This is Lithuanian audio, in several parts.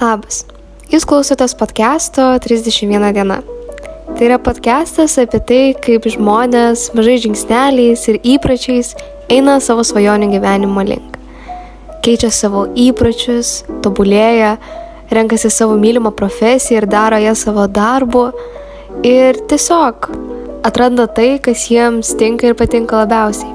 Labas. Jūs klausotės podcast'o 31 diena. Tai yra podcastas apie tai, kaip žmonės mažai žingsneliais ir įpračiais eina savo svajonių gyvenimo link. Keičia savo įpročius, tobulėja, renkasi savo mylimą profesiją ir daro ją savo darbu. Ir tiesiog atranda tai, kas jiems tinka ir patinka labiausiai.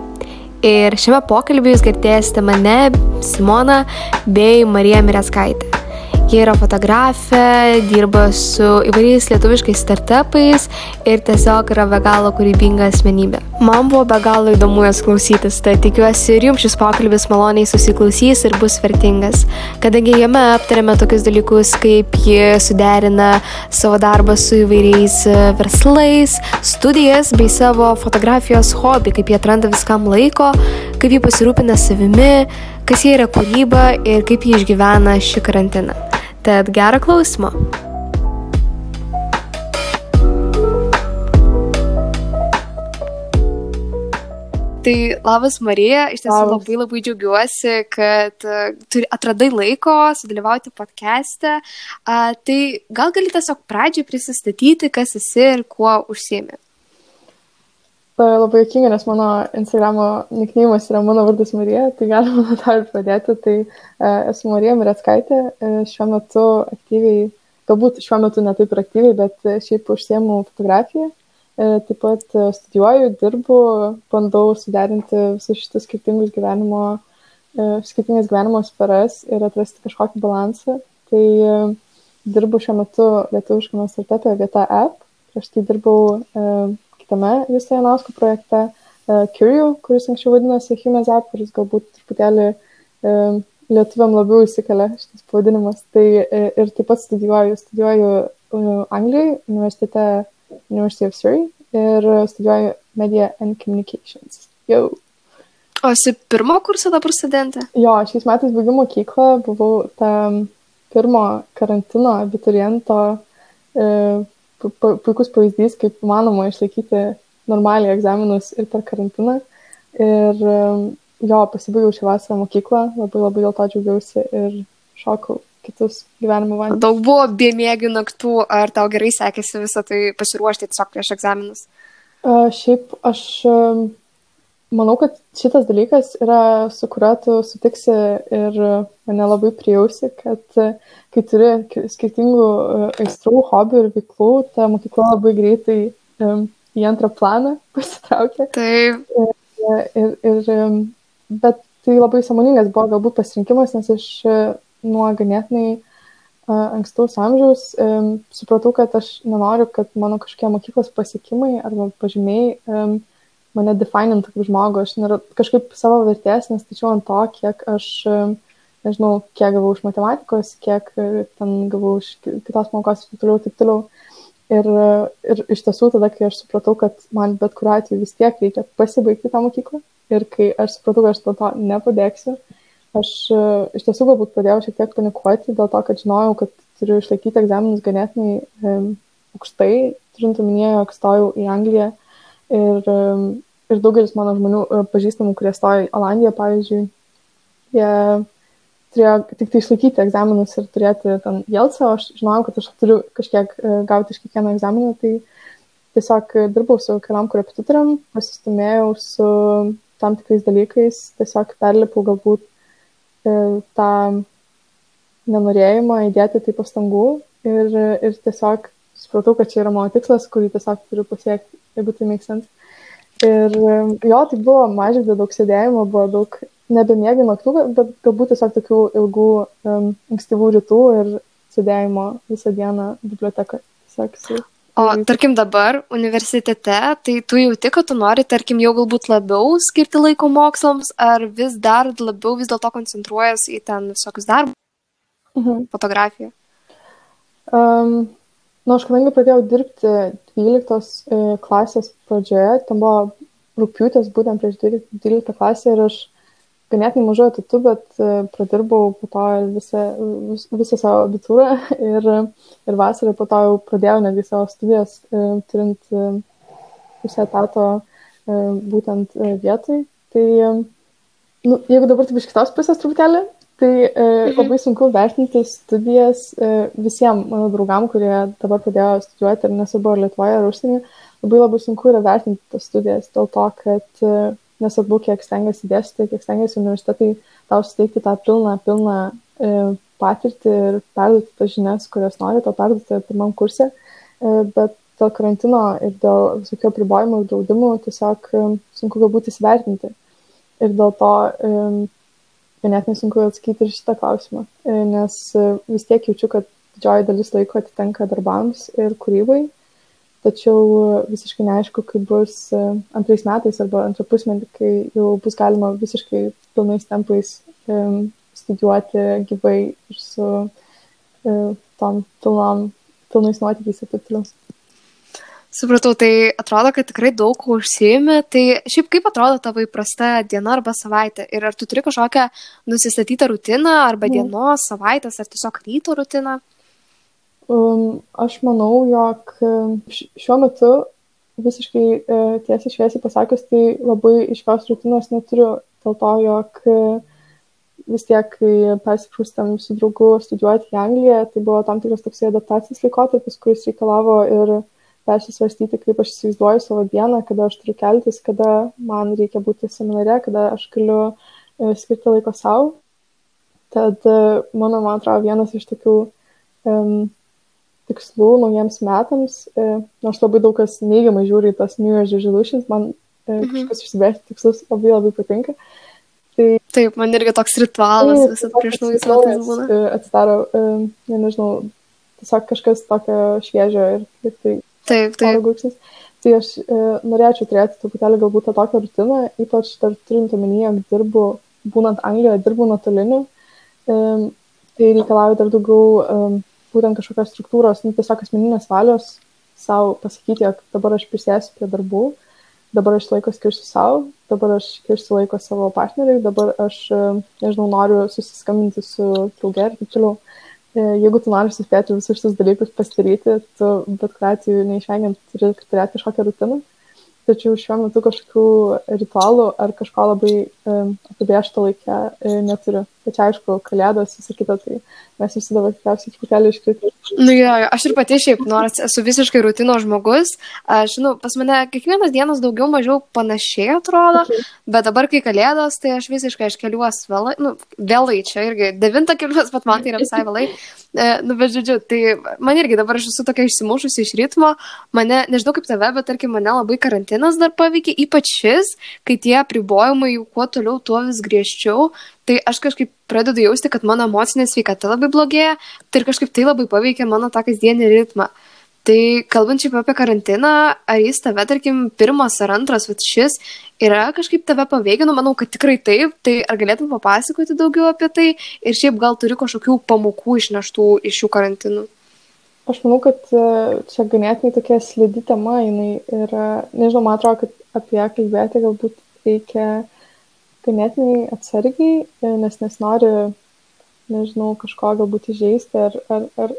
Ir šiame pokalbį jūs girdėsite mane, Simoną bei Mariją Mireckaitę. Jie yra fotografė, dirba su įvairiais lietuviškais startupais ir tiesiog yra be galo kūrybinga asmenybė. Man buvo be galo įdomu jas klausytis, tai tikiuosi ir jums šis pokalbis maloniai susiklausys ir bus vertingas, kadangi jame aptarėme tokius dalykus, kaip ji suderina savo darbą su įvairiais e, verslais, studijas bei savo fotografijos hobį, kaip jie atranda viskam laiko, kaip jie pasirūpina savimi, kas jie yra kūryba ir kaip jie išgyvena šį karantiną. Tad gerą klausimą. Tai labas Marija, iš tiesų labas. labai labai džiaugiuosi, kad uh, turi, atradai laiko sudalyvauti podcast'e. Tai gal gali tiesiog pradžiai prisistatyti, kas esi ir kuo užsiemi. Tai labai jokinga, nes mano Instagramo nikneimas yra mano vardas Marija, tai galima nuo to ir pradėti. Tai e, esu Marija Miretskaitė, e, šiuo metu aktyviai, galbūt šiuo metu ne taip ir aktyviai, bet šiaip užsiemu fotografiją. E, taip pat studijuoju, dirbu, bandau suderinti visus šitus skirtingus gyvenimo, e, skirtingas gyvenimo sferas ir atrasti kažkokį balansą. Tai e, dirbu šiuo metu lietuviškame startupė vieta app. Prieš tai dirbau e, kitame Justo Janausko projekte uh, Curio, kuris anksčiau vadinosi App, kuris galbūt truputėlį uh, lietuviam labiau įsikelia šitas pavadinimas. Tai uh, ir taip pat studijuoju, studijuoju uh, Anglijoje, universitete University of Surrey ir studijuoju Media and Communications. Jau. O esi pirmo kurso dabar studentė? Jo, šiais metais baigiau mokyklą, buvau ta pirmo karantino abituriento e, puikus pavyzdys, kaip manoma išlaikyti normaliai egzaminus ir per karantiną. Ir jo, pasibaigiau šią vasarą mokyklą, labai labai dėl to džiaugiausi ir šokau kitus gyvenimo vandenis. Daug buvo bėmėgių naktų, ar tau gerai sekėsi visą tai pasiruošti tiesiog prieš egzaminus? Uh, šiaip aš uh, manau, kad šitas dalykas yra, su kuriuo tu sutiksi ir mane labai prijausi, kad kai turi skirtingų e, aistrų, hobių ir veiklų, ta mokykla labai greitai um, į antrą planą pasitraukia. Taip. Ir, ir, ir, bet tai labai samoningas buvo galbūt pasirinkimas, nes aš e, nuo ganėtinai ankstaus amžiaus supratau, kad aš nenoriu, kad mano kažkokie mokyklos pasiekimai arba pažymiai mane definintų kaip žmogų, aš nėra, kažkaip savo vertės nestačiau ant to, kiek aš, nežinau, kiek gavau iš matematikos, kiek ten gavau iš kitos mokos ir taip toliau, taip toliau. Ir, ir iš tiesų tada, kai aš supratau, kad man bet kuriuo atveju vis tiek reikia pasibaigti tą mokyklą ir kai aš supratau, kad aš to, to nepadėksiu, aš iš tiesų galbūt pradėjau šiek tiek panikuoti dėl to, kad žinojau, kad turiu išlaikyti egzaminus ganėtinai um, aukštai, turint omenyje, jog stojau į Angliją ir ir daugelis mano žmonių e, pažįstamų, kurie stojo į Olandiją, pavyzdžiui, jie turėjo tik tai išlaikyti egzaminus ir turėti ten jelcą, o aš žinojau, kad aš turiu kažkiek e, gauti iš kiekvieno egzamino, tai tiesiog dirbau su keliam korepetitoriam, pasistumėjau su tam tikrais dalykais, tiesiog perlipau galbūt e, tą nenorėjimą įdėti tai pastangų ir, ir tiesiog supratau, kad čia yra mano tikslas, kurį tiesiog turiu pasiekti, jeigu tai make sense. Ir jo, tai buvo mažai daug sėdėjimo, buvo daug nebemiegi naktų, bet galbūt tiesiog tokių ilgų um, ankstyvų rytų ir sėdėjimo visą dieną bibliotekoje. O tarkim dabar universitete, tai tu jauti, kad tu nori, tarkim, jau galbūt labiau skirti laiko mokslams, ar vis dar labiau vis dėlto koncentruojas į ten visokius darbus, mhm. fotografiją? Um, Na, nu, aš kadangi pradėjau dirbti 12 e, klasės pradžioje, ten buvo rūpiutės būtent prieš 12 klasę ir aš ganėtinai mažu atitu, bet e, pradirbau po to visą, vis, visą savo abitūrą ir, ir vasarą po to jau pradėjau netgi savo studijas, e, turint pusę etato būtent vietoj. Tai, nu, jeigu dabar taip iš kitos pusės truputėlį Tai e, mhm. labai sunku vertinti studijas e, visiems mano draugam, kurie dabar pradėjo studijuoti, ar nesvarbu, ar Lietuvoje, ar užsienyje, labai labai sunku yra vertinti tas studijas dėl to, kad e, nesvarbu, kiek stengiasi dėstyti, kiek stengiasi universitetai tau suteikti tą pilną, pilną e, patirtį ir perduoti tas žinias, kurias nori tau perduoti pirmam kursė, e, bet dėl karantino ir dėl visokių apribojimų ir draudimų tiesiog e, sunku galbūt įsivertinti. Ir dėl to e, ganėtinai sunku atsakyti ir šitą klausimą, e, nes e, vis tiek jaučiu, kad didžioji dalis laiko atitenka darbams ir kūrybai, tačiau visiškai neaišku, kaip bus e, antrais metais arba antrą pusmetį, kai jau bus galima visiškai pilnais tempais studijuoti gyvai ir su tom pilnom, pilnais nuotykiais ir taip toliau. Supratau, tai atrodo, kad tikrai daug užsiimi. Tai šiaip kaip atrodo tavo įprasta diena arba savaitė? Ir ar tu turi kažkokią nusistatytą rutiną arba mm. dienos, savaitės, ar tiesiog ryto rutiną? Um, aš manau, jog um, šiuo metu visiškai e, tiesiai šviesiai pasakius, tai labai iškios rutinos neturiu. Dėl to, jog e, vis tiek, kai persikrūstėm su draugu studijuoti į Angliją, tai buvo tam tikras toksai adaptacijos laikotarpis, kuris reikalavo ir persisvarstyti, kaip aš įsivaizduoju savo dieną, kada aš turiu keltis, kada man reikia būti seminare, kada aš galiu e, skirti laiko savo. Tad e, mano, man atrodo, vienas iš tokių um, tikslų naujiems metams, e, nors labai daug kas neigiamai žiūri į tas New Year's resolutions, man e, mhm. kažkas išsibrėžti tikslus labai labai patinka. Tai, Taip, man irgi toks ritualas tai, visą prieš naujus metus būna. E, atsidaro, e, nežinau, tiesiog kažkas tokio šviežio ir, ir tai Taip, taip. Gurkšnis. Tai aš e, norėčiau turėti truputėlį galbūt tą tokią rutiną, ypač dar turint omenyje, jog dirbu, būnant Anglijoje, dirbu nuotoliniu, e, tai reikalauja dar daugiau e, būtent kažkokios struktūros, nu, tiesiog asmeninės valios savo pasakyti, jog dabar aš prisėsiu prie darbų, dabar aš laiko skirsiu savo, dabar aš skirsiu laiko savo partneriai, dabar aš, e, nežinau, noriu susiskambinti su drauge ir taip toliau. E, jeigu tu nori suspėti visus šitus dalykus pasidaryti, tu bet kuriuo atveju neišvengiant turi turėti kažkokią rutiną. Tačiau šiuo metu kažkokių ritualų ar kažko labai um, apibriešto laikę e, neturiu. Tačiau aišku, kalėdos, visą kitą, tai mes visi dabar tikriausiai truputėlį iškritę. Nu jo, aš ir pati šiaip, nors esu visiškai rutino žmogus, aš, nu, pas mane kiekvienas dienas daugiau mažiau panašiai atrodo, okay. bet dabar, kai kalėdos, tai aš visiškai, aš keliuosi vėlai, nu, vėlai čia irgi, devintą keliuosi, bet man tai yra visai vėlai. E, nu, bet žodžiu, tai man irgi dabar aš esu tokia išsimušusi iš ritmo, mane, nežinau kaip tave, bet tarkim, mane labai karantinas dar paveikė, ypač šis, kai tie apribojimai jau kuo toliau, tuo vis griežčiau, tai aš kažkaip pradedu jausti, kad mano emocinė sveikata labai blogėja tai ir kažkaip tai labai paveikia mano tą kasdienį ritmą. Tai kalbant šiaip apie karantiną, ar jis tave, tarkim, pirmas ar antras, bet šis yra kažkaip tave paveikinu, manau, kad tikrai taip, tai ar galėtum papasakoti daugiau apie tai ir šiaip gal turi kažkokių pamokų išneštų iš šių karantinų? Aš manau, kad e, čia ganėtinai tokia slidi tema, jinai yra, nežinau, man atrodo, kad apie ją kalbėti galbūt reikia ganėtinai atsargiai, e, nes nesinori, nežinau, kažko galbūt įžeisti ar, ar, ar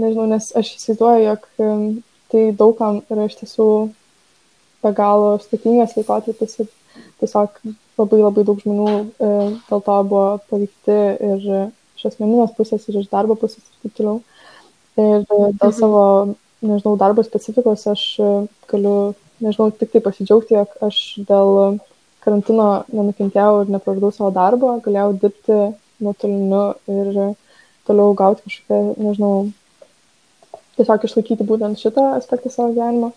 nežinau, nes aš įsivaizduoju, jog e, tai daugam yra iš tiesų be galo sudėtingas laikotarpis ir tiesiog labai labai daug žmonių dėl to buvo paveikti ir iš asmeninės pusės ir iš darbo pusės ir taip toliau. Ir dėl mhm. savo, nežinau, darbo specifikos aš galiu, nežinau, tik tai pasidžiaugti, jog aš dėl karantino nenukentėjau ir nepraradau savo darbo, galėjau dirbti nuotoliniu ir toliau gauti kažkokią, nežinau, tiesiog išlaikyti būtent šitą aspektą savo gyvenimo.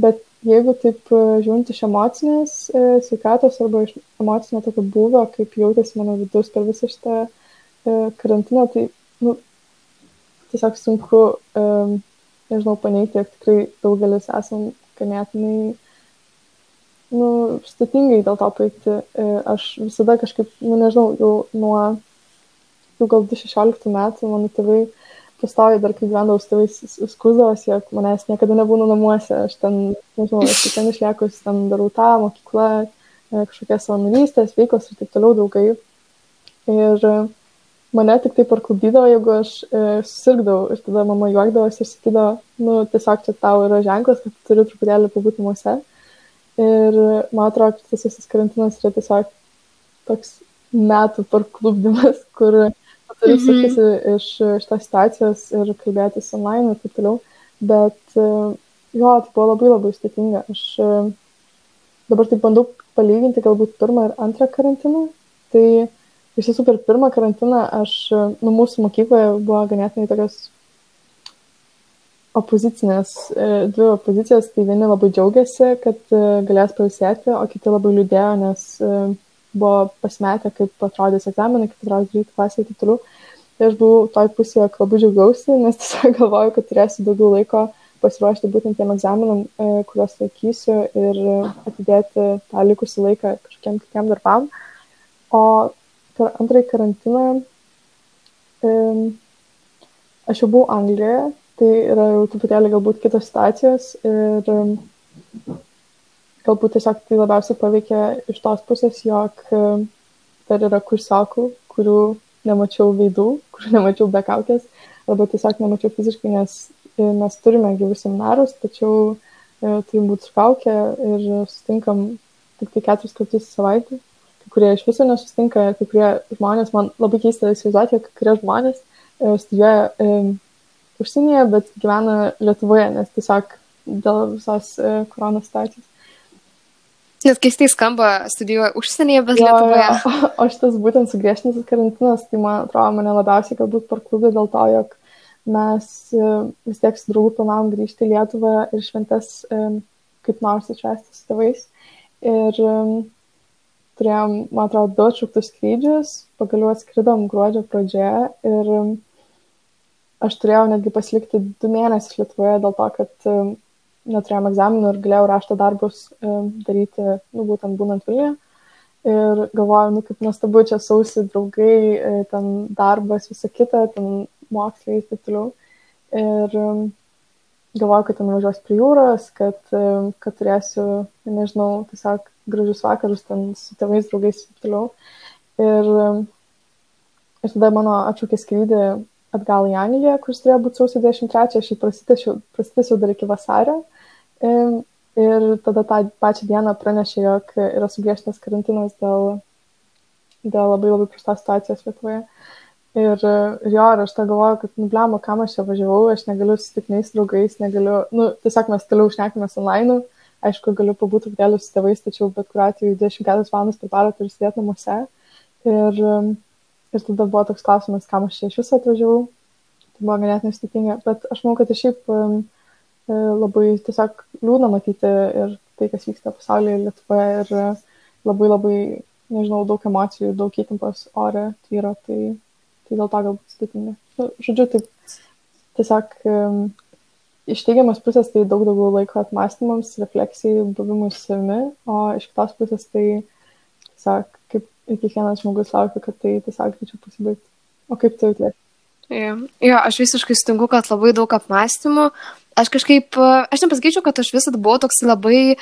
Bet jeigu taip e, žiūrint iš emocinės e, sveikatos arba iš emocinio tokio būvio, kaip jautėsi mano vidus per visą šitą e, karantiną, tai nu, tiesiog sunku, nežinau, paneigti, jog tikrai daugelis esam ganėtinai nu, sudėtingai dėl to paikti. E, aš visada kažkaip, nu, nežinau, jau nuo, jau gal 2016 metų mano tėvai pastoviai dar kai gyvendavau su tėvais skūsdavosi, jog manęs niekada nebūna namuose, aš ten, nežinau, aš ten išliekus, ten darau tą mokyklą, e, kažkokie savanorystės, veikos ir taip toliau draugai. Ir mane tik tai parklubdydavo, jeigu aš e, susirgdavau ir tada mama juokdavosi ir sakydavo, nu, tiesiog čia tau yra ženklas, kad turi truputėlį pabūti namuose. Ir man atrodo, kad tas visas karantinas yra tiesiog toks metų parklubdymas, kur turi mhm. suktis iš šitos situacijos ir kalbėtis online ir taip toliau. Bet jo, tai buvo labai labai sudėtinga. Aš dabar taip bandau palyginti galbūt pirmą ir antrą karantiną. Tai iš tiesų per pirmą karantiną aš, nu, mūsų mokykloje buvo ganėtinai tokios opozicinės, e, dvi opozicijos, tai vieni labai džiaugiasi, kad e, galės pailsėti, o kiti labai liūdėjo, nes e, buvo pasimetę, kaip atrodys egzaminai, kaip atrodys 12 klasė ir taip toliau. Tai aš buvau toj pusėje, kad labai džiaugiausi, nes tiesiog galvoju, kad turėsiu daugiau laiko pasiruošti būtent tiem egzaminam, kuriuos laikysiu ir atidėti tą likusį laiką kažkokiem kitiem darbam. O per antrąjį karantiną aš jau buvau Anglijoje tai yra jau truputėlį galbūt kitos situacijos ir um, galbūt tiesiog tai labiausiai paveikia iš tos pusės, jog um, dar yra kursokų, kurių nemačiau veidų, kurių nemačiau be kaukės, arba tiesiog nemačiau fiziškai, nes e, mes turime gyvus seminarus, tačiau e, būti su kaukė ir sustinkam tik tai keturis kartus į savaitę. Kurie iš viso nesustinka, kai kurie žmonės, man labai keista įsivaizduoti, kai kurie žmonės e, studijuoja užsienyje, bet gyvena Lietuvoje, nes tiesiog dėl visos e, koronos situacijos. Net keistai skamba studijuoja užsienyje, bet jo, Lietuvoje. Jo, o šitas būtent sugriežtintas karantinas, tai man atrodo, mane labiausiai galbūt parklubė dėl to, jog mes e, vis tiek su draugu planavom grįžti į Lietuvą ir šventes e, kaip nors atšvesti su tėvais. Ir turėjom, man atrodo, du atšauktus skrydžius, pagaliau atskridom gruodžio pradžioje ir aš turėjau netgi pasilikti du mėnesius Lietuvoje dėl to, kad um, neturėjom egzaminų ir galėjau rašto darbus um, daryti, nu, būtent būnant Vilniuje. Ir galvoju, nu, kaip nuostabu čia sausi draugai, e, ten darbas, visa kita, ten mokslai ir taip toliau. Ir galvoju, kad ten važiuos prie jūros, kad, kad turėsiu, nežinau, tiesiog gražius vakarus ten su tėvais, draugais ir taip toliau. Ir, ir tada mano atšaukė skrydį atgal į Angliją, kuris turėjo būti sausio 23, aš jį prasitęsiau dar iki vasario. Ir tada tą pačią dieną pranešė, jog yra sugriežtas karantinas dėl, dėl labai labai prastos situacijos Lietuvoje. Ir, ir jo, ir aš tą galvoju, kad, nu, blemo, kam aš čia važiavau, aš negaliu susitikti nei su draugais, negaliu, nu, tiesiog mes toliau užnekimės online, aišku, galiu pabūti truputėlį su tėvais, tačiau bet kuriuo atveju 24 valandas per parą turiu sėdėti namuose. Ir, Ir tada buvo toks klausimas, kam aš čia iš viso atvažiavau. Tai buvo ganėtinai sudėtinga, bet aš manau, kad tai šiaip um, labai tiesiog liūdna matyti ir tai, kas vyksta pasaulyje, Lietuvoje ir e, labai labai, nežinau, daug emocijų, daug įtampos ore tvyro, tai, tai dėl to galbūt sudėtinga. Nu, žodžiu, taip tiesiog um, iš teigiamas pusės tai daug daugiau laiko atmastymams, refleksijai, buvimui savimi, o iš kitos pusės tai tiesiog ir kiekvienas žmogus laukia, kad tai tiesiog greičiau pasibaigtų. O kaip tu jautiesi? Jo, aš visiškai sutinku, kad labai daug apmąstymų, aš kažkaip, aš nepasakyčiau, kad aš visada buvau toks labai e,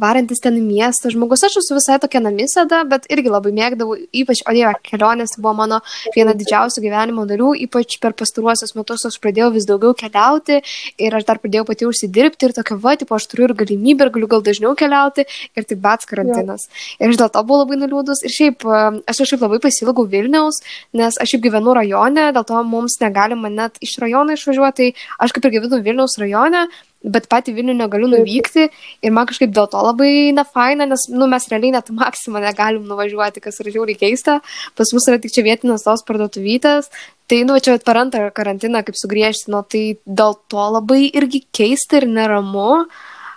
varantis ten į miestą žmogus, aš esu visai tokia namisada, bet irgi labai mėgdavau, ypač, o dieve, kelionės buvo mano viena didžiausių gyvenimo dalių, ypač per pastaruosius metus aš pradėjau vis daugiau keliauti ir aš dar pradėjau pati užsidirbti ir tokia, va, tipo, aš turiu ir galimybę ir galiu gal dažniau keliauti ir tik bats karantinas. Ja. Ir aš dėl to buvau labai nuliūdus ir šiaip, aš kažkaip labai pasilgau Vilniaus, nes aš šiaip gyvenu rajone, dėl to mums negalima net iš rajono išvažiuoti, tai aš kaip ir gyvenu Vilniaus Vilniaus rajone, bet pati Vilnių negaliu nuvykti ir man kažkaip dėl to labai nefaina, nes nu, mes realiai net maksimą negalim nuvažiuoti, kas yra žiauriai keista. Pas mus yra tik čia vietinės tos parduotuvytės. Tai, nu, čia per antrą karantiną kaip sugriežtino, tai dėl to labai irgi keista ir neramu.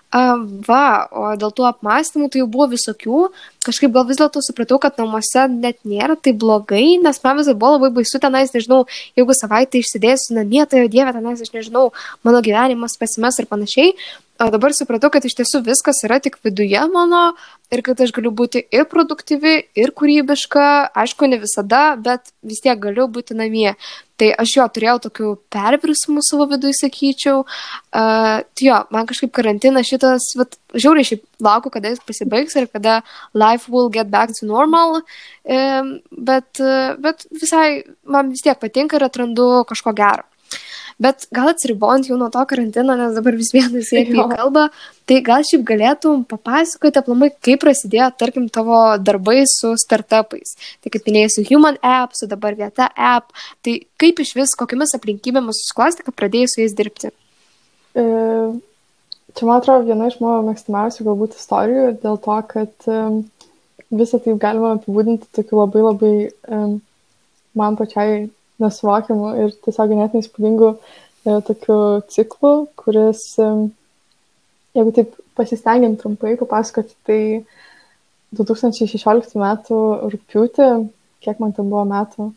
Va, o dėl tų apmąstymų tai jau buvo visokių. Kažkaip gal vis dėlto supratau, kad namuose net nėra tai blogai, nes man vis dar buvo labai baisu tenais, nežinau, jeigu savaitę išsidėsiu namie, tai jau dieve tenais, aš nežinau, mano gyvenimas pasimes ir panašiai. O dabar supratau, kad iš tiesų viskas yra tik viduje mano ir kad aš galiu būti ir produktyvi, ir kūrybiška, aišku, ne visada, bet vis tiek galiu būti namie. Tai aš jo turėjau tokių pervirsmų savo viduje, sakyčiau. Uh, tai jo, man kažkaip karantinas šitas, vat, žiauriai šiaip laukiu, kada jis pasibaigs ir kada life will get back to normal. Bet, uh, bet visai man vis tiek patinka ir atrandu kažko gero. Bet gal atsiribojant jau nuo to karantino, nes dabar vis vien visi apie jį kalba, tai gal šiaip galėtum papasakoti aplamai, kaip prasidėjo, tarkim, tavo darbai su startupais. Tai kaip minėjai, su Human App, su dabar vieta App, tai kaip iš vis, kokiamis aplinkybėmis susiklosti, kad pradėjai su jais dirbti? E, čia, man atrodo, viena iš mano mėgstamiausių galbūt istorijų, dėl to, kad um, visą tai galima apibūdinti tokiu labai labai um, man pačiai nesuvokiamu ir tiesiog ganėtinai įspūdingu e, tokiu ciklu, kuris, e, jeigu taip pasistengiam trumpai papasakoti, tai 2016 m. rūpiutį, kiek man ten buvo metų,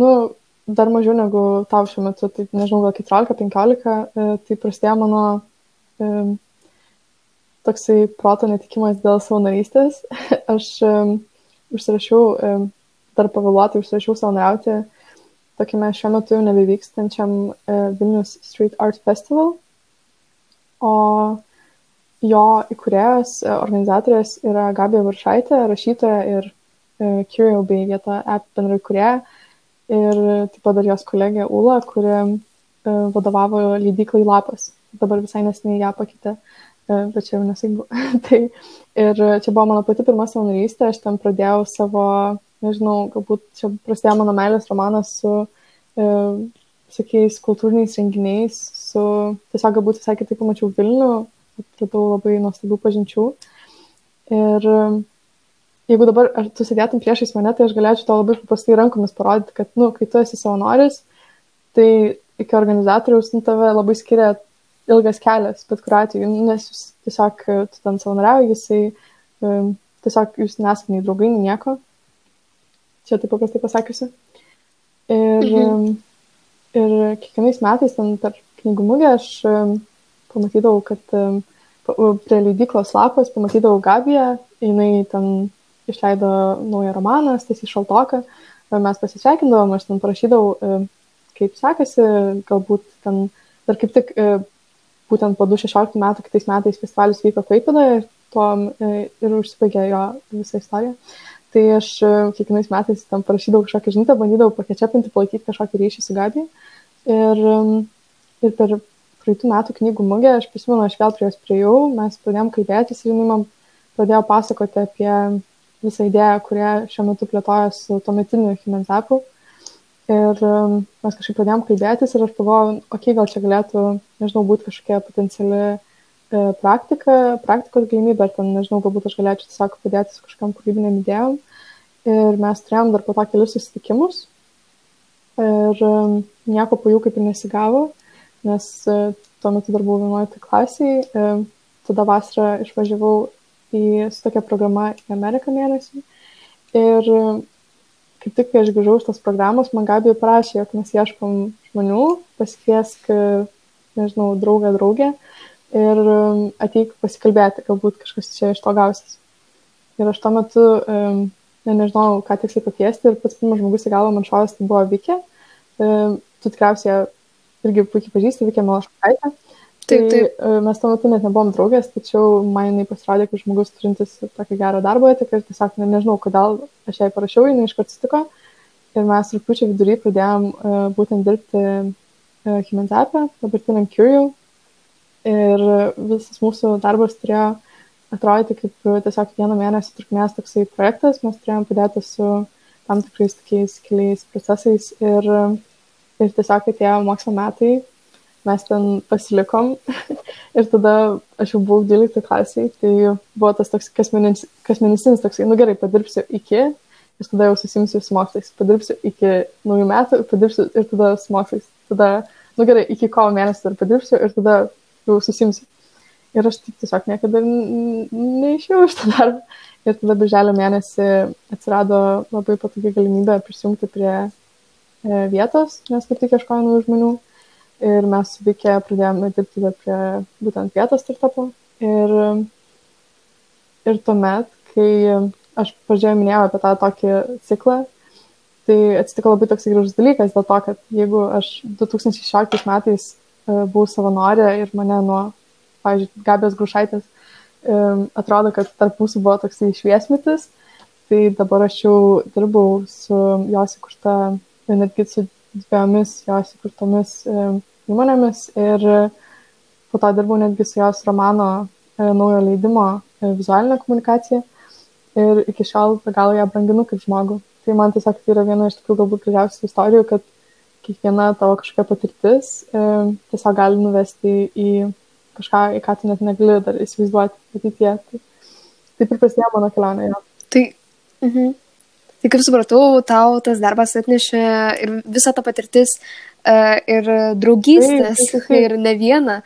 nu, dar mažiau negu tau šiuo metu, tai nežinau, gal 14-15, e, tai prasidėjo mano toksai proto netikimas dėl savo narystės. Aš užsirašiau dar pavėluotai užsirašiau savanoriauti tokiame šiuo metu jau nebevykstančiam e, Vilnius Street Art Festival. O jo įkūrėjas, e, organizatorės yra Gabija Varšaitė, rašytoja ir e, Curio bei vieta app bendrai įkūrėja. Ir taip pat dar jos kolegė Ula, kuri vadovavo leidyklai Lapas. Dabar visai nesiniai ją pakeitė, bet čia jau nesaibu. tai ir čia buvo mano pati pirma savanorystė, aš ten pradėjau savo nežinau, galbūt čia prasidėjo mano meilės romanas su e, tokiais kultūriniais renginiais, su tiesiog galbūt visai kitaip pamačiau Vilnių, atradau labai nuostabių pažinčių. Ir e, jeigu dabar tu sėdėtum priešais mane, tai aš galėčiau to labai paprastai rankomis parodyti, kad, nu, kai tu esi savanoris, tai iki organizatoriaus nu, tave labai skiria ilgas kelias, bet kuriuo atveju, nes jūs tiesiog tu ten savanoriauji, jisai um, tiesiog jūs nesate nei draugai, nei nieko čia taip paprastai pasakiusi. Ir, mhm. ir kiekvienais metais ten per knygų mugę aš pamatydavau, kad prie leidyklos lapas pamatydavau Gabiją, jinai ten išleido naują romaną, Stasį Šaltoką, mes pasisveikindavom, aš ten parašydavau, kaip sekasi, galbūt ten, dar kaip tik būtent po 2016 metų, kitais metais festivalis vyko Klaipidoje ir tuo ir užsibaigė jo visą istoriją tai aš e, kiekvienais metais tam parašydavau kažkokią žinutę, bandydavau pakečiapinti, palaikyti kažkokį ryšį su Gabija. Ir, ir per praeitų metų knygų mugę, aš prisimenu, aš vėl prie jos priejau, mes pradėjom kalbėtis ir jinai man pradėjo pasakoti apie visą idėją, kurią šiuo metu plėtoja su tuometiniu Himenzapu. Ir mes kažkaip pradėjom kalbėtis ir aš pagalvojau, okei, okay, gal čia galėtų, nežinau, būti kažkokia potenciali E, praktika, praktikos galimybė, ar ten, nežinau, galbūt aš galėčiau tiesiog padėti su kažkam kūrybinėm idėjom. Ir mes turėjom dar po to kelius susitikimus. Ir e, nieko po jų kaip ir nesigavo, nes e, tuo metu dar buvau 11 klasiai. Tada vasarą išvažiavau į su tokia programa į Ameriką mėnesį. Ir kaip tik, kai aš grįžau iš tos programos, man Gabija prašė, jog mes ieškom žmonių, pasikviesk, nežinau, draugą, draugę. ir um, ateik pasikalbėti, galbūt kažkas čia iš to gausis. Ir aš tuo metu um, ne, nežinau, ką tiksliai pakviesti ir pats pirmas žmogus į galvą man šovęs tai buvo Vikė. Um, tu tikriausiai irgi puikiai pažįsti Vikė Malaškaitę. Tai taip, taip. mes tuo metu net nebuvom draugės, tačiau man jinai pasirodė kaip žmogus turintis tokį gerą darbo etiką ir tiesiog ne, nežinau, kodėl aš jai parašiau, jinai iškart sutiko. Ir mes rūpiučio vidury pradėjom uh, būtent dirbti uh, Humenzapę, dabartiniam Curio, ir visas mūsų darbas turėjo atrodyti kaip tiesiog vieno mėnesio trukmės toksai projektas, mes turėjom padėti su tam tikrais tokiais keliais procesais ir, ir tiesiog atėjo mokslo metai, mes ten pasilikom ir tada aš jau buvau 12 klasiai, tai buvo tas toks kasmėnesinis, kasmėnesinis toksai, nu gerai, padirbsiu iki ir tada jau susimsiu su mokslais, padirbsiu iki naujų metų, padirbsiu ir tada su mokslais, tada, nu gerai, iki kovo mėnesio dar padirbsiu ir tada jau susimsiu. Ir aš tiesiog niekada neišėjau iš to darbo. Ir tada birželio mėnesį atsirado labai patogi galimybė prisijungti prie e, vietos, nes kaip tik ieškojau naujų žmonių. Ir mes su Vikė pradėjome dirbti prie būtent vietos startupo. Ir, ir tuomet, kai aš pradžioje minėjau apie tą tokį ciklą, tai atsitiko labai toks gražus dalykas dėl to, kad jeigu aš 2016 metais E, buvau savanorė ir mane nuo, pavyzdžiui, Gabės Grušaitės e, atrodo, kad tarp mūsų buvo toksai šviesmitis, tai dabar aš jau dirbau su jos įkurta, netgi su dviejomis jos įkurtomis įmonėmis ir po to dirbau netgi su jos romano naujo leidimo vizualinė komunikacija ir iki šiol be galo ją branginu kaip žmogų. Tai man tiesiog tai yra viena iš tokių galbūt gražiausių istorijų, kad kiekviena tavo kažkokia patirtis e, tiesiog gali nuvesti į kažką, į ką tu net negali dar įsivaizduoti ateityje. Tai, taip ir prasidėjo mano kelionė. Jo. Tai, mhm. Tai kaip supratau, tau tas darbas atnešė ir visą tą patirtis e, ir draugystės, ir ne vieną.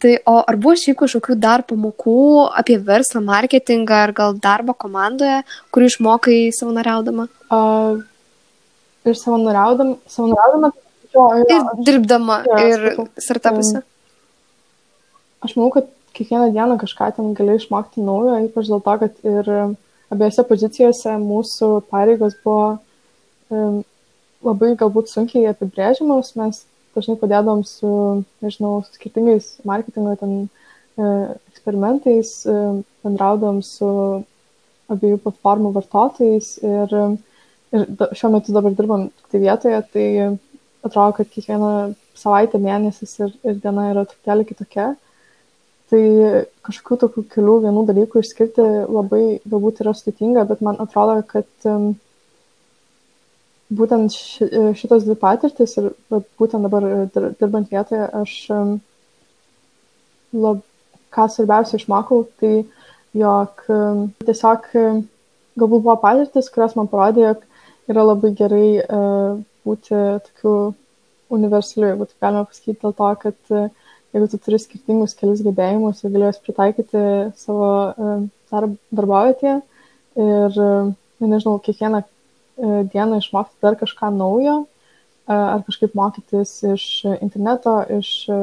Tai o ar buvo šiaip kažkokių dar pamokų apie verslą, marketingą ar gal darbą komandoje, kurį išmokai savanoriaudama? Uh, ir savanoriaudama, savanoriaudama jo, jo, ir aš, dirbdama jo, ir startupose. Um, aš manau, kad kiekvieną dieną kažką ten gali išmokti naujo, ypač dėl to, kad ir abiejose pozicijose mūsų pareigos buvo um, labai galbūt sunkiai apibrėžiamos, mes dažnai padėdom su, nežinau, skirtingais marketingo ten e, eksperimentais, e, bendraudom su abiejų platformų vartotojais ir, ir da, šiuo metu dabar dirbam tik tai vietoje, tai atrodo, kad kiekviena savaitė, mėnesis ir, ir diena yra truputėlį kitokia. Tai kažkokių tokių kelių vienų dalykų išskirti labai galbūt yra sudėtinga, bet man atrodo, kad būtent ši, e, šitos dvi patirtis ir būtent dabar e, dirbant vietoje aš lab, ką svarbiausia išmokau, tai jog tiesiog galbūt buvo patirtis, kurios man parodė, jog yra labai gerai uh, būti tokiu universaliu, jeigu taip galima pasakyti, dėl to, kad uh, jeigu tu turi skirtingus kelius gebėjimus ir galėjus pritaikyti savo uh, darb, darbovietėje ir, uh, nežinau, kiekvieną E, dieną išmokti dar kažką naujo, e, ar kažkaip mokytis iš interneto, iš e,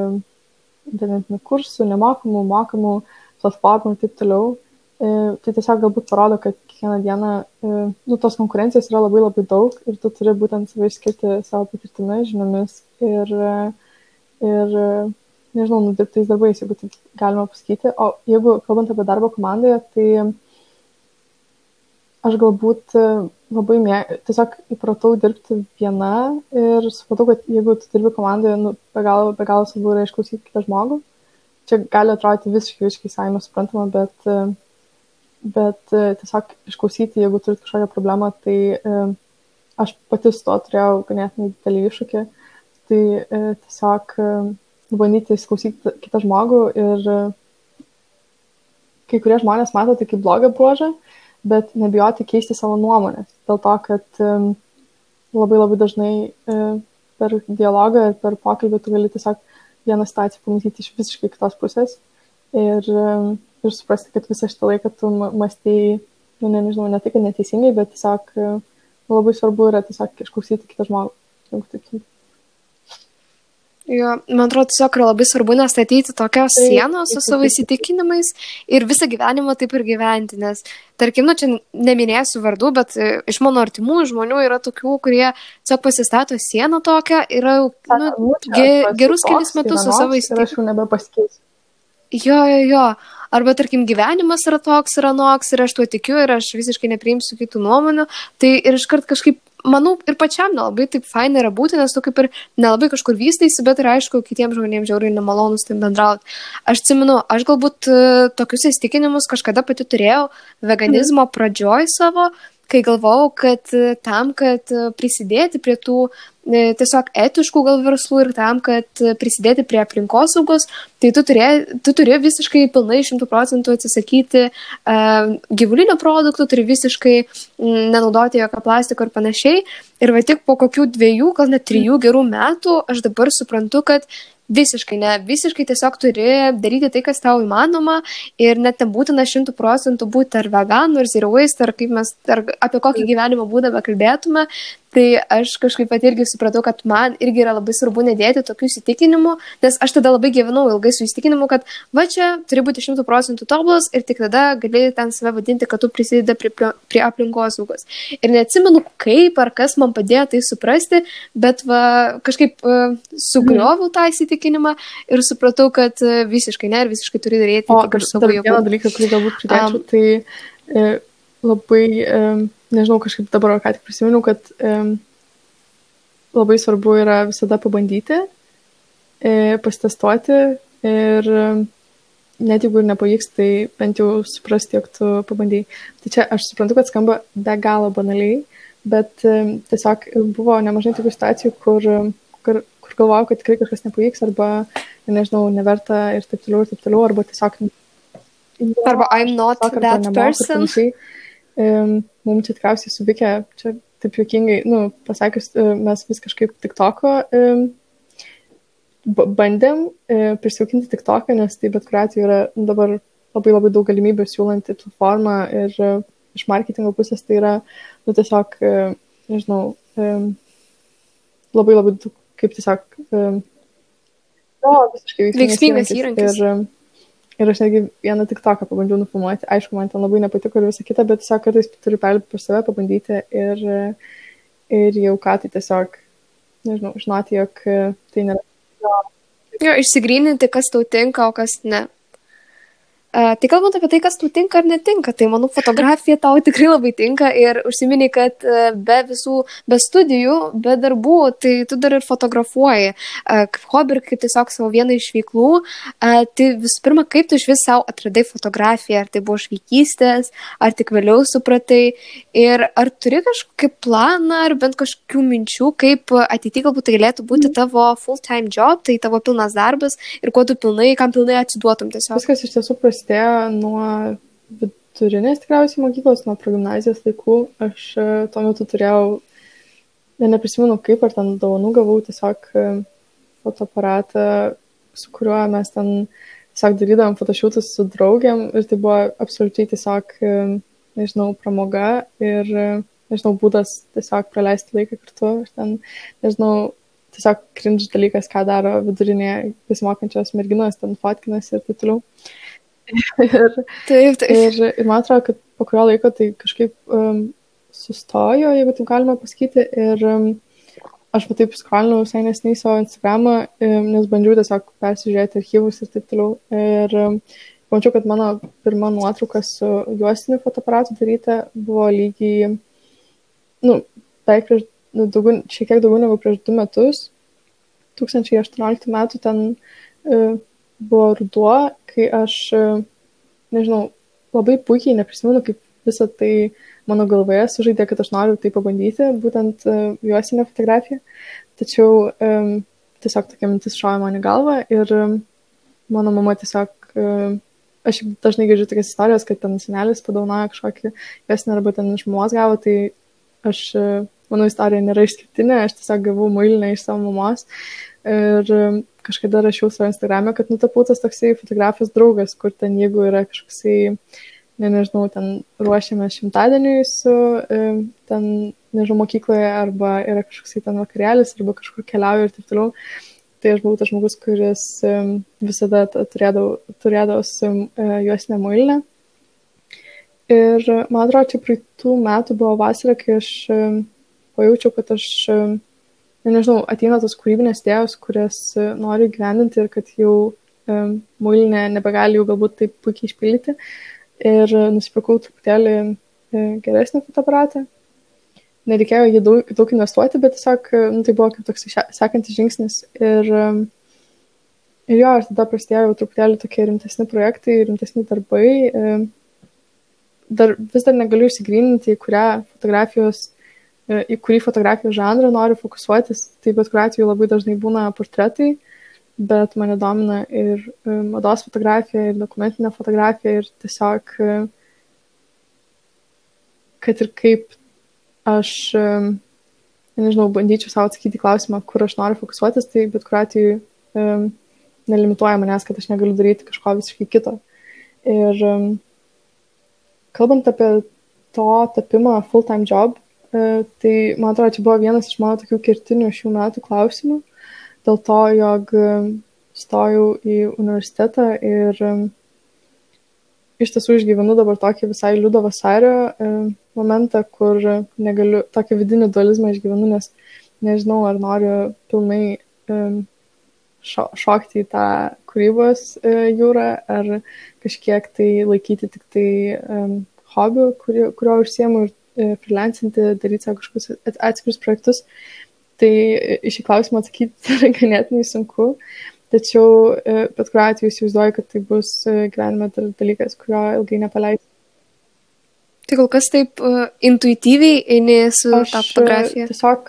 internetinių kursų, nemokamų, mokamų platformų ir taip toliau. Tai tiesiog galbūt parodo, kad kiekvieną dieną, nu, tos konkurencijos yra labai labai daug ir tu turi būtent save išskirti savo patirtimi, žiniomis ir, ir nežinau, nudirbtais darbais, jeigu taip galima pasakyti. O jeigu kalbant apie darbą komandoje, tai aš galbūt e, labai mė... tiesiog įpratau dirbti viena ir supratau, kad jeigu tu dirbi komandoje, nu, be galo, be galo svarbu yra išklausyti kitą žmogų. Čia gali atrodyti visiškai, visiškai saime suprantama, bet, e, bet e, tiesiog išklausyti, jeigu turit kažkokią problemą, tai aš pati su to turėjau ganėtinai didelį iššūkį. Tai tiesiog bandyti įsiklausyti kitą žmogų ir kai kurie žmonės mato tai kaip blogą bruožą, bet nebijoti keisti savo nuomonės. Dėl to, kad um, labai labai dažnai uh, per dialogą ir per pokalbį tu gali tiesiog vieną situaciją pamatyti iš visiškai kitos pusės ir, ir suprasti, kad visą šitą laiką tu mąstėjai, nu, ne, nežinau, ne tik neteisingai, bet tiesiog labai svarbu yra tiesiog išklausyti kitą žmogų. Jeigu taip. Jo, man atrodo, tiesiog yra labai svarbu nestatyti tokios tai, sienos su savo įsitikinimais ir visą gyvenimą taip ir gyventi, nes, tarkim, nu, čia neminėsiu vardų, bet e, iš mano artimų žmonių yra tokių, kurie tiesiog pasistato sieną tokią ir nu, ge, gerus kelius metus su savo įsitikinimais. Aš jau nebepasikeisiu. Jo, jo, jo. Arba, tarkim, gyvenimas yra toks, yra noks ir aš tuo tikiu ir aš visiškai nepriimsiu kitų nuomonių. Tai ir iškart kažkaip manau, ir pačiam nelabai taip faina yra būti, nes tu kaip ir nelabai kažkur vystaisi, bet ir aišku, kitiems žmonėms žiauriai nemalonus taip bendrauti. Aš atsimenu, aš galbūt e, tokius įstikinimus kažkada pati turėjau veganizmo pradžioj savo, kai galvojau, kad e, tam, kad e, prisidėti prie tų tiesiog etiškų gal verslų ir tam, kad prisidėti prie aplinkosaugos, tai tu turi, tu turi visiškai pilnai šimtų procentų atsisakyti uh, gyvulinių produktų, turi visiškai mm, nenaudoti jokio plastiko ir panašiai. Ir va tik po kokių dviejų, gal net trijų gerų metų aš dabar suprantu, kad Visiškai ne, visiškai tiesiog turi daryti tai, kas tau įmanoma ir net nebūtina šimtų procentų būti ar veganų, ar zero waste, ar, mes, ar apie kokį gyvenimo būdą bekalbėtume, Tai aš kažkaip pat irgi supratau, kad man irgi yra labai svarbu nedėti tokių įsitikinimų, nes aš tada labai gyvenau ilgai su įsitikinimu, kad va čia turi būti šimtų procentų tobulas ir tik tada gali ten save vadinti, kad tu prisidedi prie, prie, aplinkos saugos. Ir neatsimenu, kaip ar kas man padėjo tai suprasti, bet va, kažkaip uh, sugrioviau tą įsitikinimą ir supratau, kad uh, visiškai ne ir visiškai turi daryti o, iš savo jėgų. Vieną dalyką, kurį galbūt pridėčiau, um, tai e, labai... Nežinau, kažkaip dabar ką tik prisiminiau, kad labai svarbu yra visada pabandyti, e, pasitestuoti ir net jeigu ir nepavyks, tai bent jau suprasti, jog tu pabandėjai. Tai čia aš suprantu, kad skamba be galo banaliai, bet tiesiog buvo nemažai tokių situacijų, kur, kur, kur galvojau, kad tikrai kažkas nepavyks arba, nežinau, neverta ir taip toliau, ir taip toliau, arba tiesiog... Arba I'm not tiesiog, that arba person. Um, mums čia tikriausiai subikę, čia taip juokingai, nu, pasakius, mes vis kažkaip tik toko bandėm e, prisijaukinti tik toką, nes tai bet kuriuo atveju yra dabar labai labai daug galimybių siūlanti platformą ir e, iš marketingo pusės tai yra, nu, tiesiog, e, nežinau, e, labai labai daug, kaip tiesiog, e, no, visiškai veiksmingas įrankis. Ir, ir aš netgi vieną tik toką pabandžiau nufilmuoti, aišku, man ten labai nepatiko ir visą kitą, bet tiesiog kartais turiu perlipti per save, pabandyti ir, ir jau ką tai tiesiog, nežinau, žinoti, jog tai nėra Jo, išsigryninti, kas tau tinka, o kas ne. Tai kalbant apie tai, kas tau tinka ar netinka, tai manau, fotografija tau tikrai labai tinka ir užsimini, kad uh, be visų, be studijų, be darbų, tai tu dar ir fotografuoji kaip hobį ir kaip tiesiog savo vieną iš veiklų. Tai visų pirma, kaip tu iš vis savo atradai fotografiją, ar tai buvo iš vaikystės, ar tik vėliau supratai ir ar turi kažkokį planą, ar bent kažkokių minčių, kaip ateityje galbūt tai galėtų būti tavo full-time job, tai tavo pilnas darbas ir kuo tu pilnai, kam pilnai atsiduotum tiesiog. Viskas iš tiesų prasidėjo prasidėjo nuo vidurinės tikriausiai mokyklos, nuo progymnazijos laikų. Aš e, tuo metu turėjau, ne, neprisimenu kaip, ar ten dovanų gavau tiesiog e, fotoaparatą, su kuriuo mes ten tiesiog darydavom fotošiūtus su draugiam ir tai buvo absoliučiai tiesiog, e, nežinau, pramoga ir, nežinau, būdas tiesiog praleisti laiką kartu. Aš ten, nežinau, tiesiog cringe dalykas, ką daro vidurinėje besimokančios merginos, ten fotkinas ir taip toliau. Ir, taip, taip. Ir, man atrodo, kad po kurio laiko tai kažkaip um, sustojo, jeigu taip galima pasakyti. Ir um, aš va taip skolinau visai nesnei savo Instagramą, um, nes bandžiau tiesiog persižiūrėti archyvus ir taip toliau. Ir um, pamačiau, kad mano pirma nuotrauka su juostiniu fotoaparatu daryta buvo lygiai, nu, beveik prieš, nu, daugiau, šiek tiek daugiau negu prieš du metus. 2018 metų ten uh, buvo ruduo, kai aš, e, nežinau, labai puikiai neprisimenu, kaip visą tai mano galvoje sužaidė, kad aš noriu tai pabandyti, būtent uh, juosinę fotografiją. Tačiau um, tiesiog tokia mintis šovė man į galvą ir um, mano mama tiesiog, uh, aš dažnai girdžiu tokias istorijas, kad ten senelis padaunoja kažkokį juosinę arba ten iš mamos gavo, tai aš, uh, mano istorija nėra išskirtinė, aš tiesiog gavau mailinę iš savo mamos ir um, kažkada rašiau savo Instagram'e, kad nutapau tas toksai fotografijos draugas, kur ten jeigu yra kažkoksai, ne, nežinau, ten ruošiame šimtadieniui su, ten, nežinau, mokykloje, arba yra kažkoksai ten vakarėlis, arba kažkur keliauju ir taip toliau. Tai aš buvau tas žmogus, kuris visada turėdavau, turėdavau su e, juosinę muilinę. Ir man atrodo, čia praeitų metų buvo vasara, kai aš pajaučiau, kad aš nežinau, ateina tos kūrybinės idėjos, kurias e, noriu gyvendinti ir kad jau um, muilinė nebegali jų galbūt taip puikiai išpildyti. Ir nusipirkau truputėlį e, geresnį fotoaparatą. Nereikėjo jį daug, daug investuoti, bet tiesiog nu, tai buvo kaip toks sekantis žingsnis. Ir, ir jo, ir tada prasidėjo jau truputėlį tokie rimtesni projektai, rimtesni darbai. Dar, vis dar negaliu įsigryninti, į kurią fotografijos E, į kurį fotografijos žanrą noriu fokusuotis. Tai bet kuriuo atveju labai dažnai būna portretai, bet mane domina ir e, mados fotografija, ir dokumentinė fotografija, ir tiesiog, e, kad ir kaip aš, nežinau, bandyčiau savo atsakyti klausimą, kur aš noriu fokusuotis, tai bet kuriuo atveju nelimituoja manęs, kad aš negaliu daryti kažko visiškai kito. Ir kalbant apie to tapimą full-time job, E, tai, man atrodo, čia buvo vienas iš mano tokių kertinių šių metų klausimų, dėl to, jog e, stojau į universitetą ir e, iš tiesų išgyvenu dabar tokį visai liudo vasario momentą, kur negaliu, tokį vidinį dualizmą išgyvenu, nes nežinau, ar noriu pilnai šo, šokti į tą kūrybos jūrą, ar kažkiek tai laikyti tik tai hobių, kurio, kurio užsiemu ir E, freelancinti, daryti savo kažkokius atskirius projektus. Tai iš šį klausimą atsakyti yra ganėtinai sunku, tačiau bet kuriuo atveju įsivaizduoju, kad tai bus gyvenime dalykas, kurio ilgai nepaleisiu. Tai kol kas taip uh, intuityviai eini su Aš, tą fotografiją? Tiesiog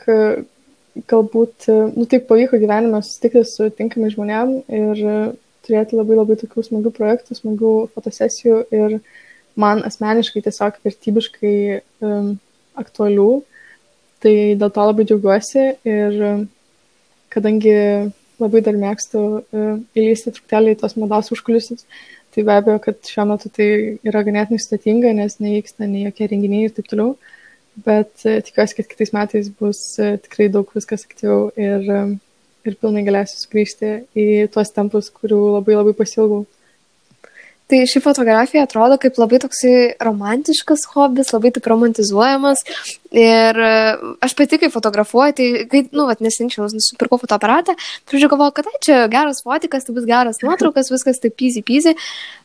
galbūt, nu taip pavyko gyvenime susitikti su tinkamai žmonėm ir turėti labai labai tokių smagių projektų, smagių fotosesijų ir man asmeniškai tiesiog vertybiškai um, aktualių. Tai dėl to labai džiaugiuosi ir kadangi labai dar mėgstu uh, įlysti truputėlį į tos mados užkulisius, tai be abejo, kad šiuo metu tai yra ganėtinai sudėtinga, nes nevyksta nei jokie renginiai ir taip toliau. Bet uh, tikiuosi, kad kitais metais bus uh, tikrai daug viskas aktyviau ir, um, ir pilnai galėsiu sugrįžti į tuos tempus, kurių labai labai pasilgau. Tai ši fotografija atrodo kaip labai toksai romantiškas hobis, labai taip romantizuojamas. Ir e, aš pati, kai fotografuoju, tai, kai, nu, vat, nesinčiau, nusipirkau fotoaparatą, pradžioje galvojau, kad tai čia geras fotikas, tai bus geras nuotraukas, viskas taip easy peasy.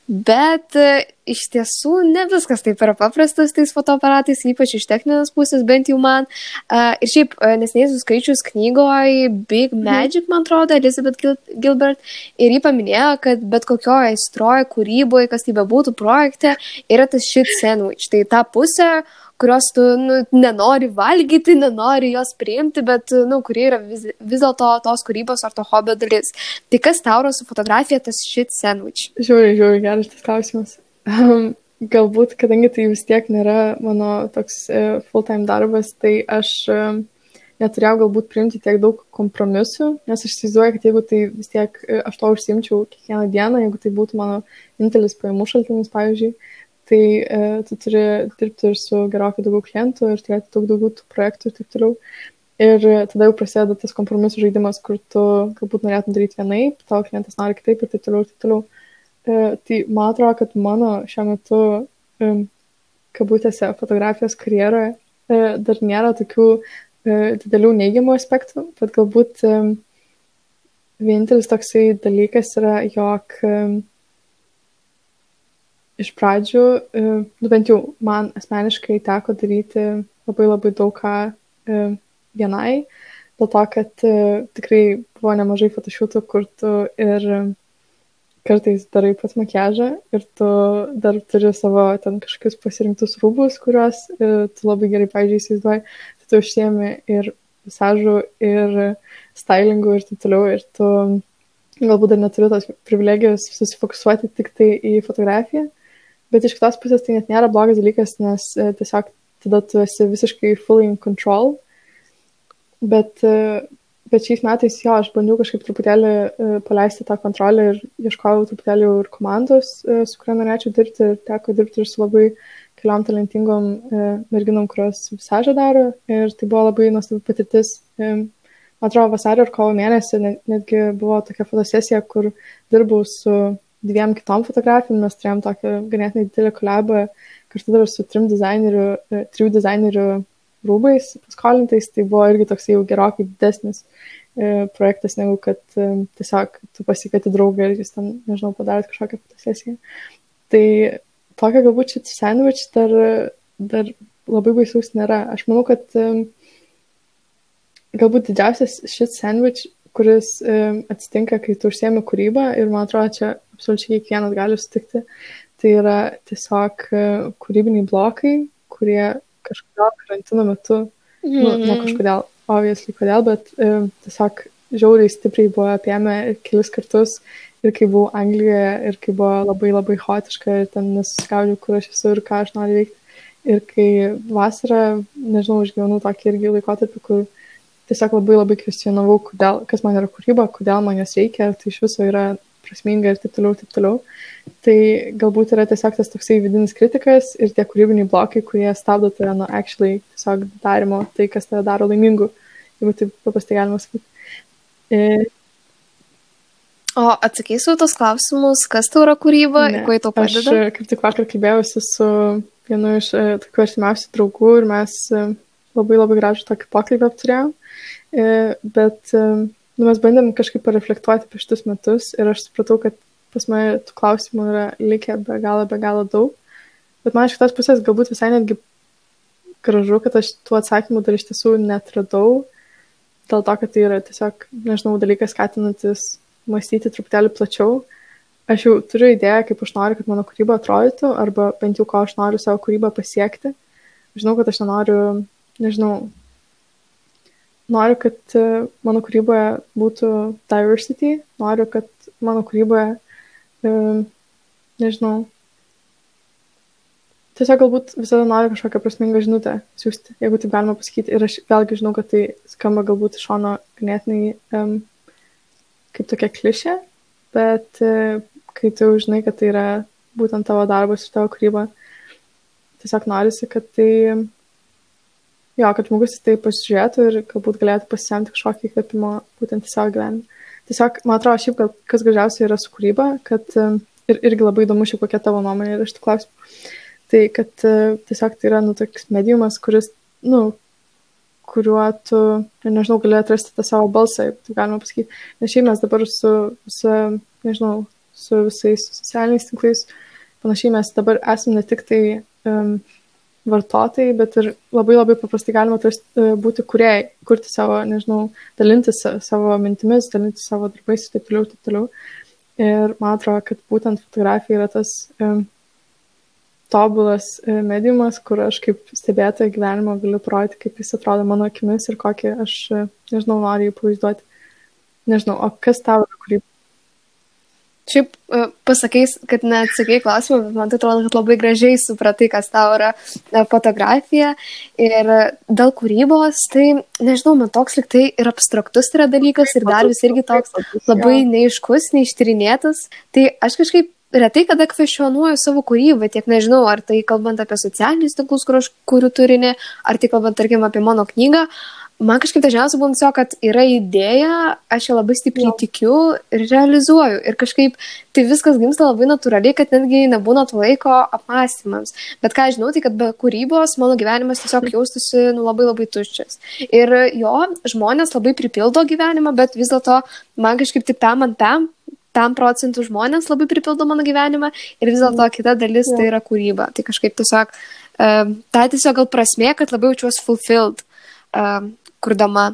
Bet e, iš tiesų ne viskas taip yra paprastas tais fotoaparatais, ypač iš techninės pusės, bent jau man. Uh, ir šiaip nesiniai suskaičius knygoje Big mhm. Magic, man atrodo, Elizabeth Gil Gilbert, ir jį paminėjo, kad bet kokioje aistroje, kūryboje, kas tai bebūtų projekte, yra tas shit sandwich. Tai ta pusė, kurios tu nu, nenori valgyti, nenori jos priimti, bet, nu, kurie yra vis, vis dėlto tos kūrybos ar to hobio dalis. Tai kas tau yra su fotografija tas shit sandwich? Žiūrėjau, žiūrėjau, geras tas klausimas. Um, galbūt, kadangi tai vis tiek nėra mano toks uh, full-time darbas, tai aš uh, neturėjau galbūt priimti tiek daug kompromisų, nes aš įsivaizduoju, kad jeigu tai vis tiek uh, aš to užsimčiau kiekvieną dieną, jeigu tai būtų mano vienintelis pajamų šaltinis, pavyzdžiui, tai e, tu turi dirbti ir su gerokai daugiau klientų ir turėti daug daugiau tų projektų ir taip toliau. Ir tada jau prasideda tas kompromisų žaidimas, kur tu galbūt norėtum daryti vienaip, tavo klientas nori kitaip ir taip toliau ir taip toliau. E, tai man atrodo, kad mano šiuo metu, e, kabutėse, fotografijos karjeroje e, dar nėra tokių e, didelių neigiamų aspektų, bet galbūt e, vienintelis toksai dalykas yra, jog e, iš pradžių, e, nu bent jau man asmeniškai teko daryti labai labai daug ką e, vienai, dėl to, kad e, tikrai buvo nemažai fotošiūtų, kur tu ir kartais darai pats makiažą ir tu dar turi savo ten kažkokius pasirinktus rūbus, kuriuos tu labai gerai, pavyzdžiui, įsivaizduoji, tai tu užsiemi ir visažų, ir stylingų ir taip toliau, ir tu galbūt dar neturi tos privilegijos susifokusuoti tik tai į fotografiją, Bet iš kitos pusės tai net nėra blogas dalykas, nes e, tiesiog tada tu esi visiškai fully in control. Bet, e, bet šiais metais jo, aš bandžiau kažkaip truputėlį e, paleisti tą kontrolę ir ieškojau truputėlį ir komandos, su kuria norėčiau dirbti. Ir teko dirbti ir su labai keliom talentingom merginom, kurios visažą daro. Ir tai buvo labai nuostabi patirtis. Man atrodo, vasario ir kovo mėnesį netgi buvo tokia fotosesija, kur dirbau su dviem kitom fotografijom, mes turėjom tokią ganėtinai didelę kolabą kartu dar su trim dizainerių, e, trijų dizainerių rūbais paskolintais, tai buvo irgi toks jau gerokai didesnis e, projektas, negu kad e, tiesiog tu pasikėti draugą ir jūs ten, nežinau, padarėt kažkokią fotosesiją. Tai tokio galbūt šit sandwich dar, dar labai baisaus nėra. Aš manau, kad galbūt didžiausias šit sandwich kuris atsitinka, kai tu užsiemi kūrybą ir man atrodo, čia absoliučiai kiekvienas gali sutikti. Tai yra tiesiog e, kūrybiniai blokai, kurie kažkodėl karantino metu, mm. nu, ne mhm. kažkodėl, obviously kodėl, bet um, tiesiog žiauriai stipriai buvo apėmę kelis kartus ir kai buvau Anglijoje ir kai buvo labai labai hotiška ir ten nesuskaudžiau, kur aš esu ir ką aš noriu veikti. Ir kai vasarą, nežinau, išgyvenau tokį irgi laikotarpį, kur tiesiog labai labai kvestionavau, kodėl, kas man yra kūryba, kodėl man jos reikia, tai iš viso yra prasminga ir taip toliau, taip toliau. Tai galbūt yra tiesiog tas toksai vidinis kritikas ir tie kūrybiniai blokai, kurie stabdo tave nuo actually tiesiog darimo, tai kas tave daro laimingu, jeigu taip paprastai galima sakyti. E... O atsakysiu tos klausimus, kas tau yra kūryba, kuo tau padeda? Aš kaip tik vakar kalbėjausi su vienu iš e, tokių artimiausių draugų ir mes e, labai labai gražų tokį pokalbį apturėjom. E, bet e, nu, mes bandėm kažkaip pareflektuoti apie šitus metus ir aš supratau, kad pas mane tų klausimų yra likę be galo, be galo daug. Bet man iš kitos pusės galbūt visai netgi gražu, kad aš tų atsakymų dar iš tiesų netradau, dėl to, kad tai yra tiesiog, nežinau, dalykas skatinantis mąstyti truputėlį plačiau. Aš jau turiu idėją, kaip aš noriu, kad mano kūryba atrodytų, arba bent jau ko aš noriu savo kūrybą pasiekti. Žinau, kad aš nenoriu, nežinau, noriu, kad e, mano kūryboje būtų diversity, noriu, kad mano kūryboje, e, nežinau, tiesiog galbūt visada noriu kažkokią prasmingą žinutę siūsti, jeigu taip galima pasakyti. Ir aš vėlgi žinau, kad tai skamba galbūt iš šono ganėtinai um, kaip tokia klišė, bet uh, kai tu žinai, kad tai yra būtent tavo darbas ir tavo kūryba, tiesiog norisi, kad tai, jo, kad žmogus į tai pasižiūrėtų ir galbūt galėtų pasisemti kažkokį įkvėpimą būtent į savo gyvenimą. Tiesiog, man atrodo, šiaip, gal, kas gražiausia yra su kūryba, kad um, ir irgi labai įdomu šiaip kokia tavo nuomonė yra iš tų klausimų Tai kad uh, tiesiog tai yra, nu, toks mediumas, kuris, nu, kuriuo tu, nežinau, gali atrasti tą savo balsą, taip galima pasakyti. Nes šiaip mes dabar su, su, nežinau, su visais socialiniais tinklais, panašiai mes dabar esame ne tik tai um, vartotojai, bet ir labai labai paprastai galima atrasti, uh, būti kuriejai, kurti savo, nežinau, dalintis savo mintimis, dalintis savo darbais ir taip toliau, taip toliau. Ir man atrodo, kad būtent fotografija yra tas um, tobulas e, mediumas, kur aš kaip stebėtoja gyvenimo galiu parodyti, kaip jis atrodo mano akimis ir kokį aš, e, nežinau, noriu jį pavaizduoti. Nežinau, o kas tau yra kūryba? Šiaip e, pasakais, kad neatsakai klausimą, bet man tai atrodo, kad labai gražiai supratai, kas tau yra fotografija. Ir dėl kūrybos, tai nežinau, man toks liktai ir abstraktus yra dalykas, ir dar vis irgi toks labai neiškus, neištyrinėtas. Tai aš kažkaip retai kada kvestionuoju savo kūrybą, tiek nežinau, ar tai kalbant apie socialinius tinklus, kur aš kuriu turinį, ar tai kalbant, tarkim, apie mano knygą. Man kažkaip dažniausiai būna tiesiog, kad yra idėja, aš ją labai stipriai ja. tikiu ir realizuoju. Ir kažkaip tai viskas gimsta labai natūraliai, kad netgi nebūna to laiko apmąstymams. Bet ką žinau, tai kad be kūrybos mano gyvenimas tiesiog jaustųsi nu, labai labai tuščias. Ir jo, žmonės labai pripildo gyvenimą, bet vis dėlto man kažkaip tik tam ant tam tam procentų žmonės labai pripildo mano gyvenimą ir vis dėlto kita dalis tai yra kūryba. Tai kažkaip tiesiog, um, tai tiesiog gal prasmė, kad labiau jaučiuosi fulfilled. Um, kurdama.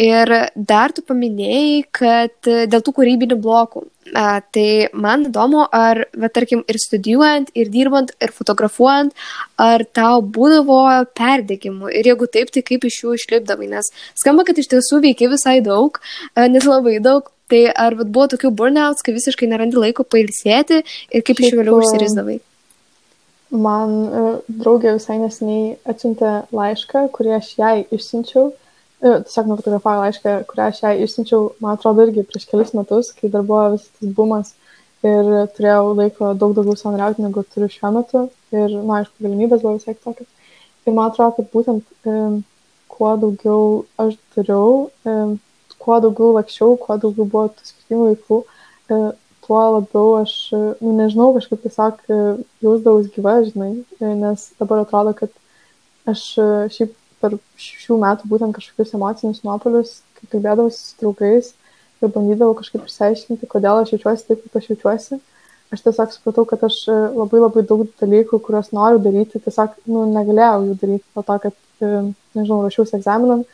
Ir dar tu paminėjai, kad dėl tų kūrybinių blokų. A, tai man įdomu, ar, va, tarkim, ir studijuojant, ir dirbant, ir fotografuojant, ar tau būdavo perdėgymų. Ir jeigu taip, tai kaip iš jų išlipdavai. Nes skamba, kad iš tiesų veikia visai daug, net labai daug, Tai ar vat, buvo tokių burnouts, kai visiškai nerandi laiko pailsėti ir kaip iš jų vėliau užsirizdavai? Man uh, draugė visai nesiniai atsiuntė laišką, kurį aš jai išsiunčiau. Uh, tiesiog nufotografavo laišką, kurį aš jai išsiunčiau, man atrodo, irgi prieš kelius metus, kai dar buvo visas tas bumas ir turėjau laiko daug daugiau savanoriauti, negu turiu šiuo metu. Ir, na, nu, aišku, galimybės buvo visai tokios. Ir man atrodo, kad būtent um, kuo daugiau aš dariau, um, kuo daugiau lakščiau, kuo daugiau buvo tų skirtingų veiklų, e, tuo labiau aš, e, nu, nežinau, kažkaip tiesiog e, jausdavus gyva, žinai, nes dabar atrodo, kad aš šiaip per šių metų būtent kažkokius emocinius nuopolius, kai kalbėdavau su draugais ir bandydavau kažkaip išsiaiškinti, kodėl aš jaučiuosi taip, kaip aš jaučiuosi, aš tiesiog supratau, kad aš labai labai daug dalykų, kuriuos noriu daryti, tiesiog nu, negalėjau jų daryti, dėl to, kad, nežinau, rašiausi egzaminam,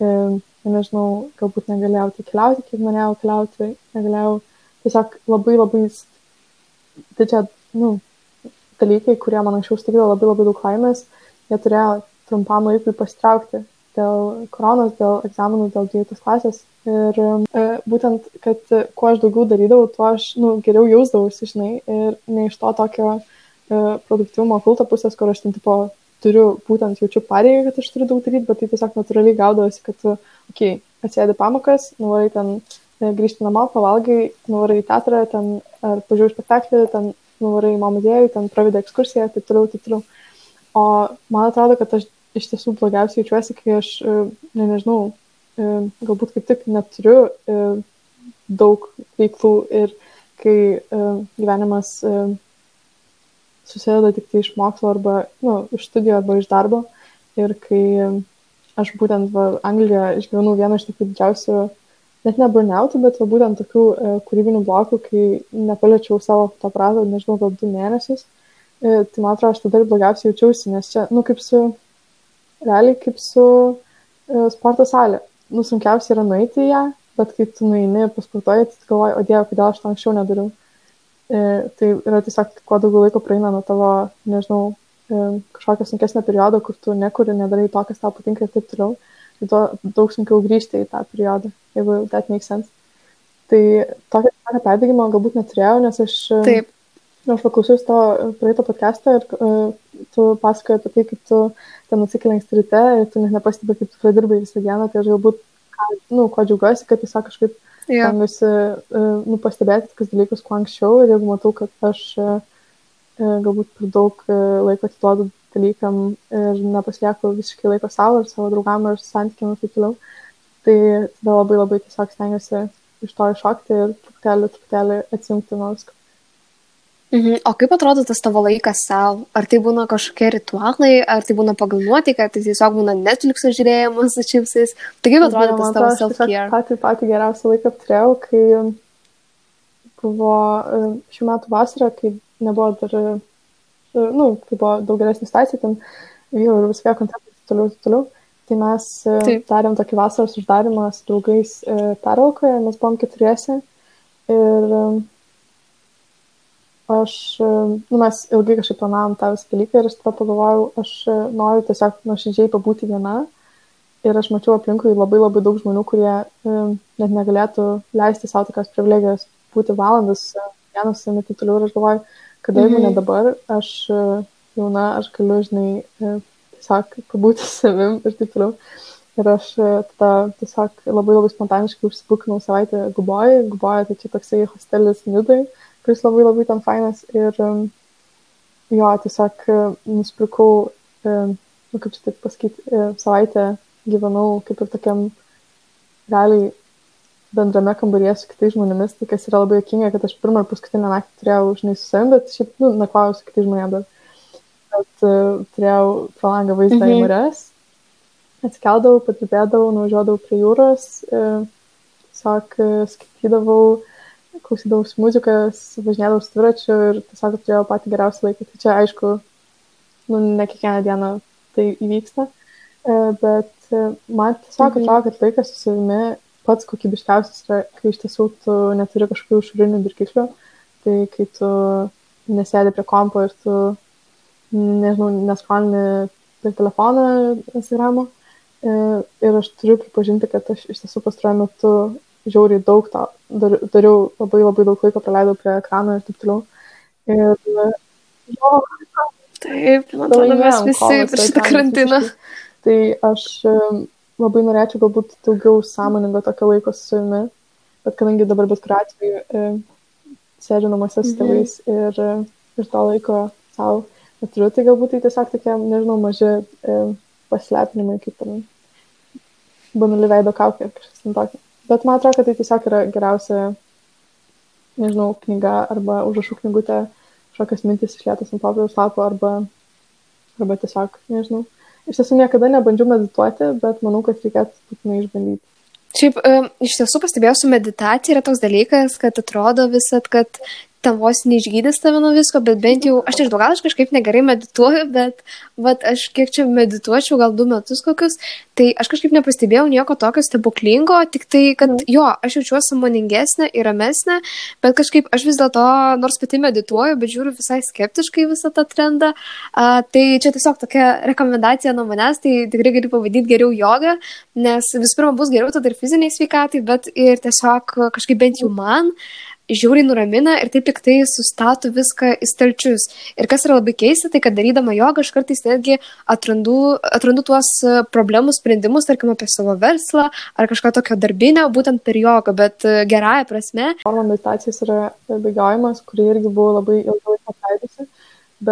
nežinau, galbūt negalėjau tai keliauti, kiek norėjau keliauti, negalėjau tiesiog labai labai didžią, nu, dalykai, kurie man anksčiau stikdavo labai labai daug laimės, jie turėjo trumpam laikui pasitraukti dėl koronos, dėl egzaminų, dėl 12 klasės. Ir e, būtent, kad e, kuo aš daugiau darydavau, tuo aš nu, geriau jausdavausi, žinai, ir ne iš to tokio e, produktyvumo kulto pusės, kur aš ten tipo turiu, būtent jaučiu pareigą, kad aš turiu daug daryti, bet tai tiesiog natūraliai gaudavosi, kad okei, okay, atsėdi pamokas, nuvarai ten e, grįžti namo, pavalgai, nuvarai į teatrą, ten ar pažiūrėjai spektaklį, ten nuvarai į mo muziejų, ten pravedai ekskursiją, taip toliau, taip toliau. O man atrodo, kad aš iš tiesų blogiausiai jaučiuosi, kai aš, e, ne, nežinau, e, galbūt kaip tik neturiu daug veiklų ir kai gyvenimas susideda tik tai iš mokslo arba, na, nu, iš studijų arba iš darbo ir kai aš būtent va, Anglijoje išgyvenau vieną iš tokių didžiausių, net ne burnoutų, bet va, būtent tokių e, kūrybinių blokų, kai nepaliečiau savo fotoaparato, nežinau, gal du mėnesius. E, tai man atrodo, aš tada ir blogiausiai jaučiausi, nes čia, nu, kaip su, realiai kaip su e, sporto salė. nu, sunkiausia yra nueiti į ją, bet kai tu nueini pasportuoji, tai galvoji, o dieve, kodėl aš to anksčiau nedariau. E, tai yra tiesiog, kuo daugiau laiko praeina nuo tavo, nežinau, e, kažkokio sunkesnio periodo, kur tu nekuri, nedarai to, kas tau patinka ir taip toliau, tai tuo daug sunkiau grįžti į tą periodą, jeigu that makes sense. Tai tokio perdėgymo galbūt neturėjau, nes aš... E, taip. Aš paklausiausi to praeito podcast'o ir uh, tu pasakoji apie tai, kaip tu ten atsikeli anksti ryte ir tu net nepastebi, kaip tu pradirbai visą dieną, tai aš galbūt nu, ko džiaugiuosi, kad tiesiog kažkaip yeah. stengiuosi uh, nu, pastebėti tokius dalykus kuo anksčiau ir jeigu matau, kad aš uh, galbūt per daug uh, laiko atiduodu dalykam ir nepasilieku visiškai laiko savo ir savo draugam ir santykiam ir taip toliau, tai tada labai labai tiesiog stengiuosi iš to iššokti ir truputėlį, truputėlį atsijungti nuo visko. Mhm. O kaip atrodo tas tavo laikas savo? Ar tai būna kažkokie ritualai, ar tai būna pagal nuotaiką, tai tiesiog būna Netflix žiūrėjimas su čipsais? Tai kaip atrodo tas tavo self-care? Patį patį geriausią laiką apturėjau, kai buvo e, šių metų vasara, kai nebuvo dar, e, nu, kai buvo daug geresnė situacija, ten vyko ir visokie kontaktai toliau, toliau. Tai mes e, Taip. darėm tokį vasaros uždarimą su draugais peraukoje, mes buvom keturiese. Ir aš, nu, mes ilgai kažkaip planavom tą visą dalyką ir aš tada pagalvojau, aš e, noriu tiesiog nuoširdžiai pabūti viena. Ir aš mačiau aplinkui labai labai daug žmonių, kurie um, net negalėtų leisti savo tokios privilegijos būti valandas e, vienas savimi taip toliau. Ir aš galvoju, kad jeigu ne dabar, aš jauna, aš galiu, žinai, tiesiog pabūti savim ir taip toliau. Ir aš tada tiesiog labai labai spontaniškai užsibukinau savaitę Guboje. Guboje tai čia toksai hostelis Nidai kuris labai labai ten fainas ir jo, tiesiog uh, nusipirkau, um, nu, kaip čia taip pasakyti, uh, savaitę gyvenau kaip ir tokiam realiai bendrame kambaryje su kitais žmonėmis, tai kas yra labai jokinga, kad aš pirmą ir paskutinę naktį turėjau, žinai, su savim, bet šiaip, nu, nakvauju su kitais žmonėmis, bet, bet uh, turėjau pro langą vaizdą mhm. į marias, atsikeldavau, padirbėdavau, nuvažiuodavau prie jūros, uh, tiesiog uh, skaitydavau, klausydavausi muzikos, važinėdavau su dviračiu ir tiesiog turėjau patį geriausią laiką. Tai čia, aišku, nu, ne kiekvieną dieną tai įvyksta, e, bet e, man tiesiog mhm. atrodo, kad laikas su savimi pats kokybiškiausias yra, kai iš tiesų tu neturi kažkokių išorinių dirgiklių, tai kai tu nesėdi prie kompo ir tu, nežinau, neskrolini per telefoną Instagramo. E, ir aš turiu pripažinti, kad aš iš tiesų pastaruoju metu žiauriai daug to, dar, dariau labai labai daug laiko praleidau prie ekrano ir taip toliau. Ir jo, taip, man atrodo, mes visi per šitą karantiną. Tai aš labai norėčiau galbūt daugiau sąmoningo tokio laiko su savimi, bet kadangi dabar bet kuriuo atveju sėdžiu namuose su mhm. tėvais ir, ir to laiko savo neturiu, tai galbūt tai tiesiog tokie, nežinau, maži paslepinimai, kaip ir banali veido kaukė ar kažkas tokio. Bet man atrodo, kad tai tiesiog yra geriausia, nežinau, knyga arba užrašų knygutė, kažkokias mintis išlėtas ant popieriaus lapo arba, arba tiesiog, nežinau. Iš tiesų niekada nebandžiau medituoti, bet manau, kad reikėtų būtinai išbandyti. Šiaip, iš tiesų pastebėjau su meditacija yra toks dalykas, kad atrodo visat, kad ten vos neišgydys tave nuo visko, bet bent jau, aš nežinau, gal aš kažkaip negerai medituoju, bet, vat, aš kiek čia medituočiau, gal du metus kokius, tai aš kažkaip nepastebėjau nieko tokio stebuklingo, tik tai, kad mm. jo, aš jaučiuosi samoningesnė ir ramesnė, bet kažkaip aš vis dėlto, nors pati medituoju, bet žiūriu visai skeptiškai visą tą trendą, a, tai čia tiesiog tokia rekomendacija nuo manęs, tai tikrai galiu pavadinti geriau jogą, nes visų pirma bus geriau tada ir fiziniai sveikatai, bet ir tiesiog kažkaip bent jau man. Žiauriai nuramina ir taip tik tai sustato viską į stalčius. Ir kas yra labai keista, tai kad darydama jogą aš kartais netgi atrandu, atrandu tuos e, problemų sprendimus, tarkim, apie savo verslą ar kažką tokio darbinio, būtent per jogą, bet e, gerąją prasme. Mano meditacijos yra bėgiojimas, kurį irgi buvo labai ilgai apleidusi,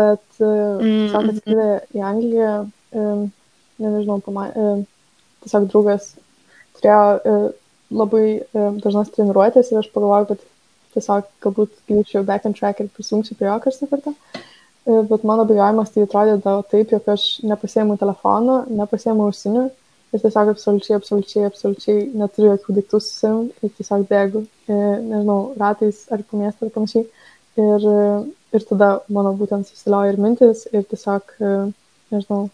bet e, mm, tiesiog atskridė į Angliją, nežinau, pama, tiesiog draugas turėjo labai dažnas treniruotės ir aš pagalvojau, kad tiesiog galbūt grįžčiau back on track ir prisijungsiu prie jo kartą kartą. E, bet mano bijojimas tai atrodydavo taip, jog aš nepasiemu telefono, nepasiemu ausinių ir tiesiog absoliučiai, absoliučiai, absoliučiai neturiu jokių daiktų su savim ir tiesiog bėgu, e, nežinau, ratais ar po miestą ar panašiai. Ir, e, ir tada mano būtent susilioja ir mintis ir tiesiog, nežinau,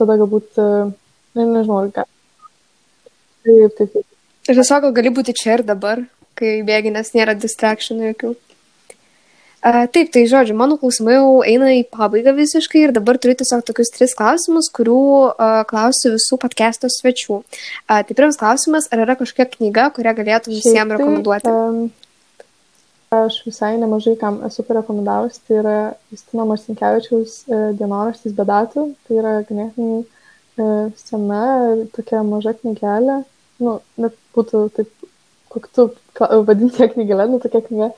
tada galbūt, ne, nežinau, ar gal, Taip, taip, taip. Ir tiesiog gal gali būti čia ir dabar, kai bėgi, nes nėra distractionų jokių. Uh, taip, tai žodžiu, mano klausimai jau eina į pabaigą visiškai ir dabar turiu tiesiog tokius tris klausimus, kurių uh, klausiu visų podcast'o svečių. Uh, tai pirmas klausimas, ar yra kažkokia knyga, kurią galėtum visiems tai, rekomenduoti? em, Aš visai nemažai kam esu parekomendavus, tai yra Justino Marcinkievičiaus e, dienoraštis be datų, tai yra ganėtinai e, sena tokia maža knygelė, nu, net būtų taip, kokiu tu ka- vadinti ją knygelę, nu, tokia knyga.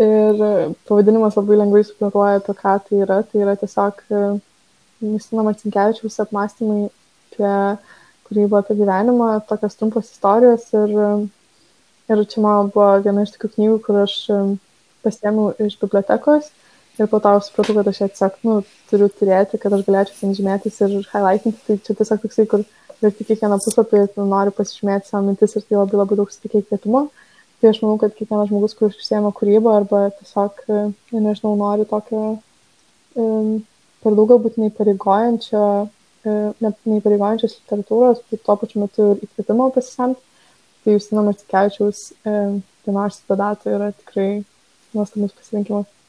Ir e, pavadinimas labai lengvai suplatuoja apie ką tai yra. Tai yra tiesiog e, Justino Marcinkievičiaus apmąstymai apie kūrybą, apie gyvenimą, tokios trumpos istorijos ir e, Ir čia man buvo viena iš tokių knygų, kur aš em, pasiėmiau iš bibliotekos ir po to supratau, kad aš ją tiesiog nu, turiu turėti, kad aš galėčiau ten žymėtis ir highlightinti. Tai čia tiesiog toksai, kur verti kiekvieną puslapį, tu nori pasižymėti savo mintis ir tai labai labai daug suteikia įkvėpimo. Tai aš manau, kad kiekvienas žmogus, kuris užsiema kūrybą arba tiesiog, e, nežinau, nori tokio um, per daug galbūt neįpareigojančio, e, ne- neįpareigojančios literatūros, bet tuo pačiu metu ir įkvėpimo pasisemti. Tai Justino Marcikevičiaus e, dienoraštis be datų yra tikrai nuostabus pasirinkimas.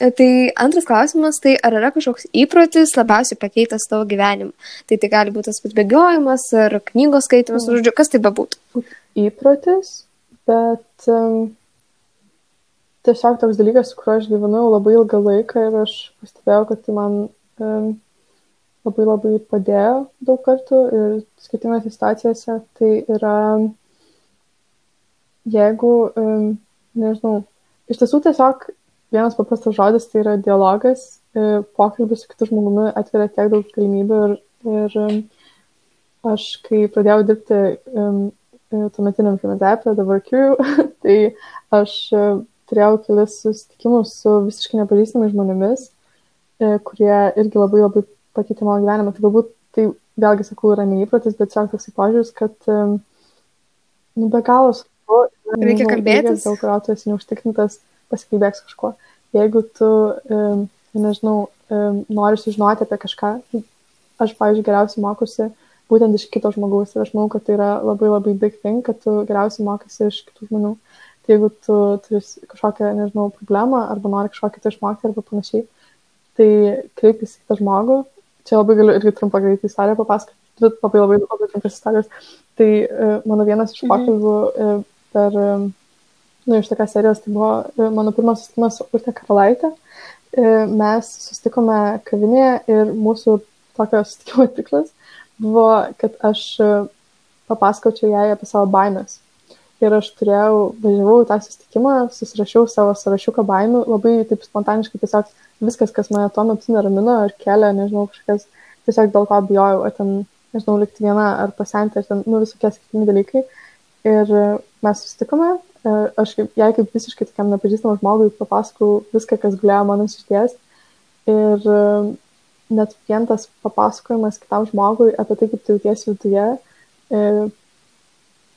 E, Tai antras klausimas, tai ar yra kažkoks įprotis labiausiai pakeitęs tavo gyvenimą? Tai tai gali būti tas pats bėgiojimas ar knygos skaitimas, Mm. žodžiu, kas tai bebūtų. Įprotis, bet um, tiesiog toks dalykas, su kuriuo aš gyvenau labai ilgą laiką ir aš pastebėjau, kad tai man um, labai labai padėjo daug kartų ir skirtingose situacijose. Tai yra, jeigu, um, nežinau, iš tiesų tiesiog vienas paprastas žodis tai yra dialogas, e, pokalbis su kitu žmogumi atveria tiek daug galimybių ir, ir um, aš, kai pradėjau dirbti um, tuometiniam filmazepė, dabar Crew, tai aš e, turėjau kelis susitikimus su visiškai nepažįstamais žmonėmis, e, kurie irgi labai labai pakeitė mano gyvenimą. Tai galbūt tai vėlgi sakau yra neįprotis, bet tiesiog toksai požiūris, kad nu, be galo svarbu. Reikia kalbėtis. Dėl kurio tu esi neužtikrintas, pasikalbėk su kažkuo. Jeigu tu, um, nežinau, um, nori sužinoti apie kažką, tai aš, pavyzdžiui, geriausiai mokusi būtent iš kito žmogaus ir aš manau, kad tai yra labai labai big thing, kad tu geriausiai mokaisi iš kitų žmonių. Tai jeigu tu turi kažkokią, nežinau, problemą arba nori kažko kito išmokti arba panašiai, tai kreipkis į kitą žmogų. Čia labai galiu irgi trumpą greitą istoriją papasakoti, dvi labai labai, labai trumpas istorijos. Tai uh, mano vienas iš Mhm. pokalbių uh, per, um, nu, iš tokios serijos, tai buvo uh, mano pirmas susitikimas su Urte Karalaitė. Uh, mes susitikome kavinėje ir mūsų tokio susitikimo tikslas buvo, kad aš uh, papasakočiau jai apie savo baimės. Ir aš turėjau, važiavau į tą susitikimą, susirašiau savo sąrašiuką baimių, labai taip spontaniškai tiesiog viskas, kas mane tuo metu neramino ar kelia, nežinau, kažkas tiesiog dėl ko bijojau, ar ten, nežinau, likti viena, ar pasenti, ar ten, nu, visokie skirtingi dalykai. Ir e, mes susitikome, e, aš kaip, jai kaip visiškai tokiam nepažįstamam žmogui papasakau viską, kas gulėjo mano širdies. Ir e, net vien tas papasakojimas kitam žmogui apie tai, kaip tu jautiesi viduje, e,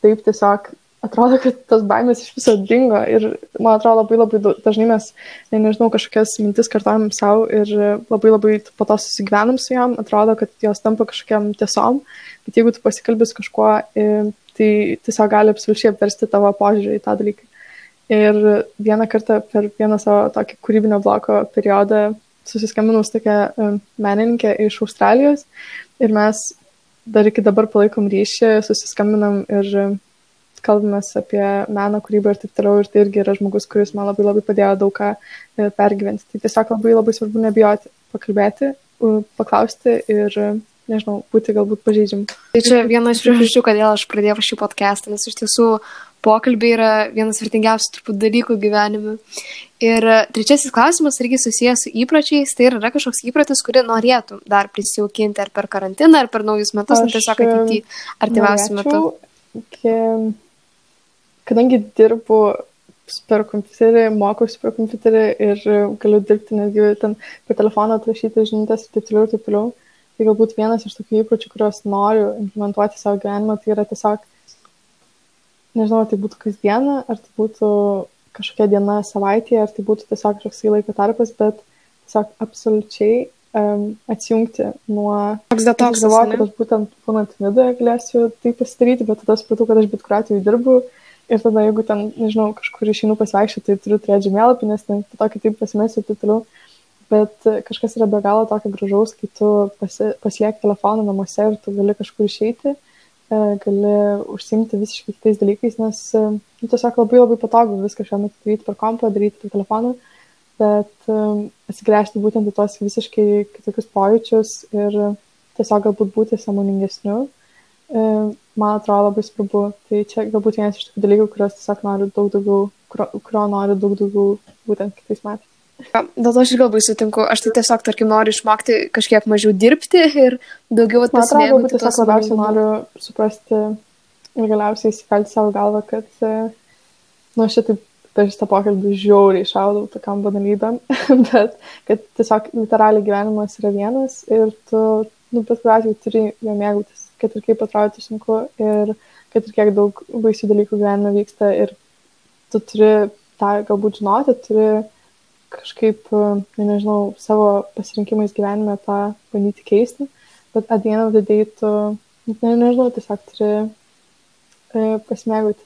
taip tiesiog atrodo, kad tos baimės iš viso dingo ir man atrodo labai labai dažnai mes, ne, nežinau, kažkokias mintis kartuojam savo ir labai labai po to susigyvenam su jom, atrodo, kad jos tampa kažkokiam tiesom, bet jeigu tu pasikalbės kažkuo, e, tai tiesiog gali absoliučiai apversti tavo požiūrį į tą dalyką. Ir vieną kartą per vieną savo tokį kūrybinio bloko periodą susiskambinau su tokia e, menininkė iš Australijos ir mes dar iki dabar palaikom ryšį, susiskambinam ir kalbamės apie meną, kūrybą ir taip toliau. Ir tai irgi yra žmogus, kuris man labai labai padėjo daug ką e, pergyventi. Tai tiesiog labai labai svarbu nebijoti pakalbėti, paklausti ir, nežinau, būti galbūt pažeidžiam. Tai čia viena iš priežasčių, kodėl aš pradėjau šį podcastą, nes iš tiesų pokalbiai yra vienas vertingiausių turbūt dalykų gyvenime. Ir trečiasis klausimas irgi susijęs su įpročiais, tai ar yra kažkoks įprotis, kurį norėtum dar prisijaukinti ar per karantiną, ar per naujus metus, ar Aš, tiesiog ateityje, artimiausiu metu. Iki, kadangi dirbu per kompiuterį, mokausi per kompiuterį ir galiu dirbti netgi ten per telefoną, atrašyti žinutės ir taip toliau ir taip toliau. Tai galbūt vienas iš tokių įpročių, kuriuos noriu implementuoti savo gyvenimą, tai yra tiesiog, nežinau, tai būtų kasdiena, ar tai būtų kažkokia diena savaitėje, ar tai būtų tiesiog kažkoks laiko tarpas, bet tiesiog absoliučiai um, atsijungti nuo... Toks detoksas. Aš galvoju, kad aš būtent būnant nidoje galėsiu tai pasidaryti, bet tada supratau, kad aš bet kuriuo atveju dirbu ir tada jeigu ten, nežinau, kažkur išeinu pasivaikščioti, tai turiu turėti žemėlapį, nes ten po to kitaip pasimesiu ir taip toliau. Bet kažkas yra be galo tokio gražaus, kai tu pasi, pasiliek telefoną namuose ir tu gali kažkur išeiti, e, gali užsimti visiškai kitais dalykais, nes nu, tiesiog labai labai patogu viską šiuo metu daryti per kompą, daryti per telefoną bet um, atsigręžti būtent į tos visiškai kitokius pojūčius ir tiesiog galbūt būti samoningesniu, man atrodo labai svarbu. Tai čia galbūt vienas iš tokių dalykų, kuriuos tiesiog noriu daug daugiau, kurio, kurio noriu daug daugiau būtent kitais metais. Dėl to aš ir labai sutinku, aš tai tiesiog, tarkim, noriu išmokti kažkiek mažiau dirbti ir daugiau atmokti. Man atrodo, galbūt tiesiog labiausiai noriu suprasti ir galiausiai įsikalti savo galvą, kad, nu, šitaip per šitą pokalbį žiauriai šaudau tokiam banalybėm, bet kad tiesiog literaliai gyvenimas yra vienas ir tu, nu, bet kuriuo atveju turi jo mėgautis, kad ir kaip atrodytų sunku ir kad ir kiek daug baisių dalykų gyvenime vyksta ir tu turi tą galbūt žinoti, turi kažkaip, nu, nežinau, savo pasirinkimais gyvenime tą bandyti keisti, bet atdienų vidai tu, ne, nežinau, tiesiog turi e, pasimėgauti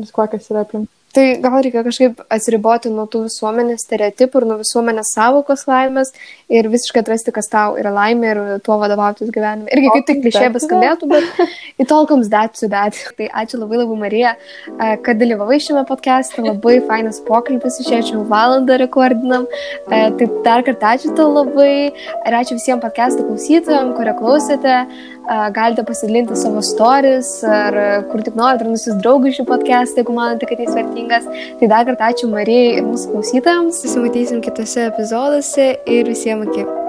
viskuo, kas yra aplink. Tai gal reikia kažkaip atsiriboti nuo tų visuomenės stereotipų ir nuo visuomenės savokos laimės ir visiškai atrasti, kas tau yra laimė ir tuo vadovautis gyvenime. Irgi kaip tik klišė beskambėtų, bet it all comes that to that. Tai ačiū labai labai Marija, kad dalyvavai šiame podcast'e, labai fainas pokalbis, išėčiau valandą rekordinam. Tai dar kartą ačiū tau labai ir ačiū visiems podcast'o klausytojams, kurie klausėte galite pasidalinti savo stories ar kur tik norite, ar nusis draugai šį podcastą, jeigu manote, kad jis vertingas. Tai dar kartą ačiū Marijai ir mūsų klausytojams. Susimatysim kitose epizoduose ir visiems iki.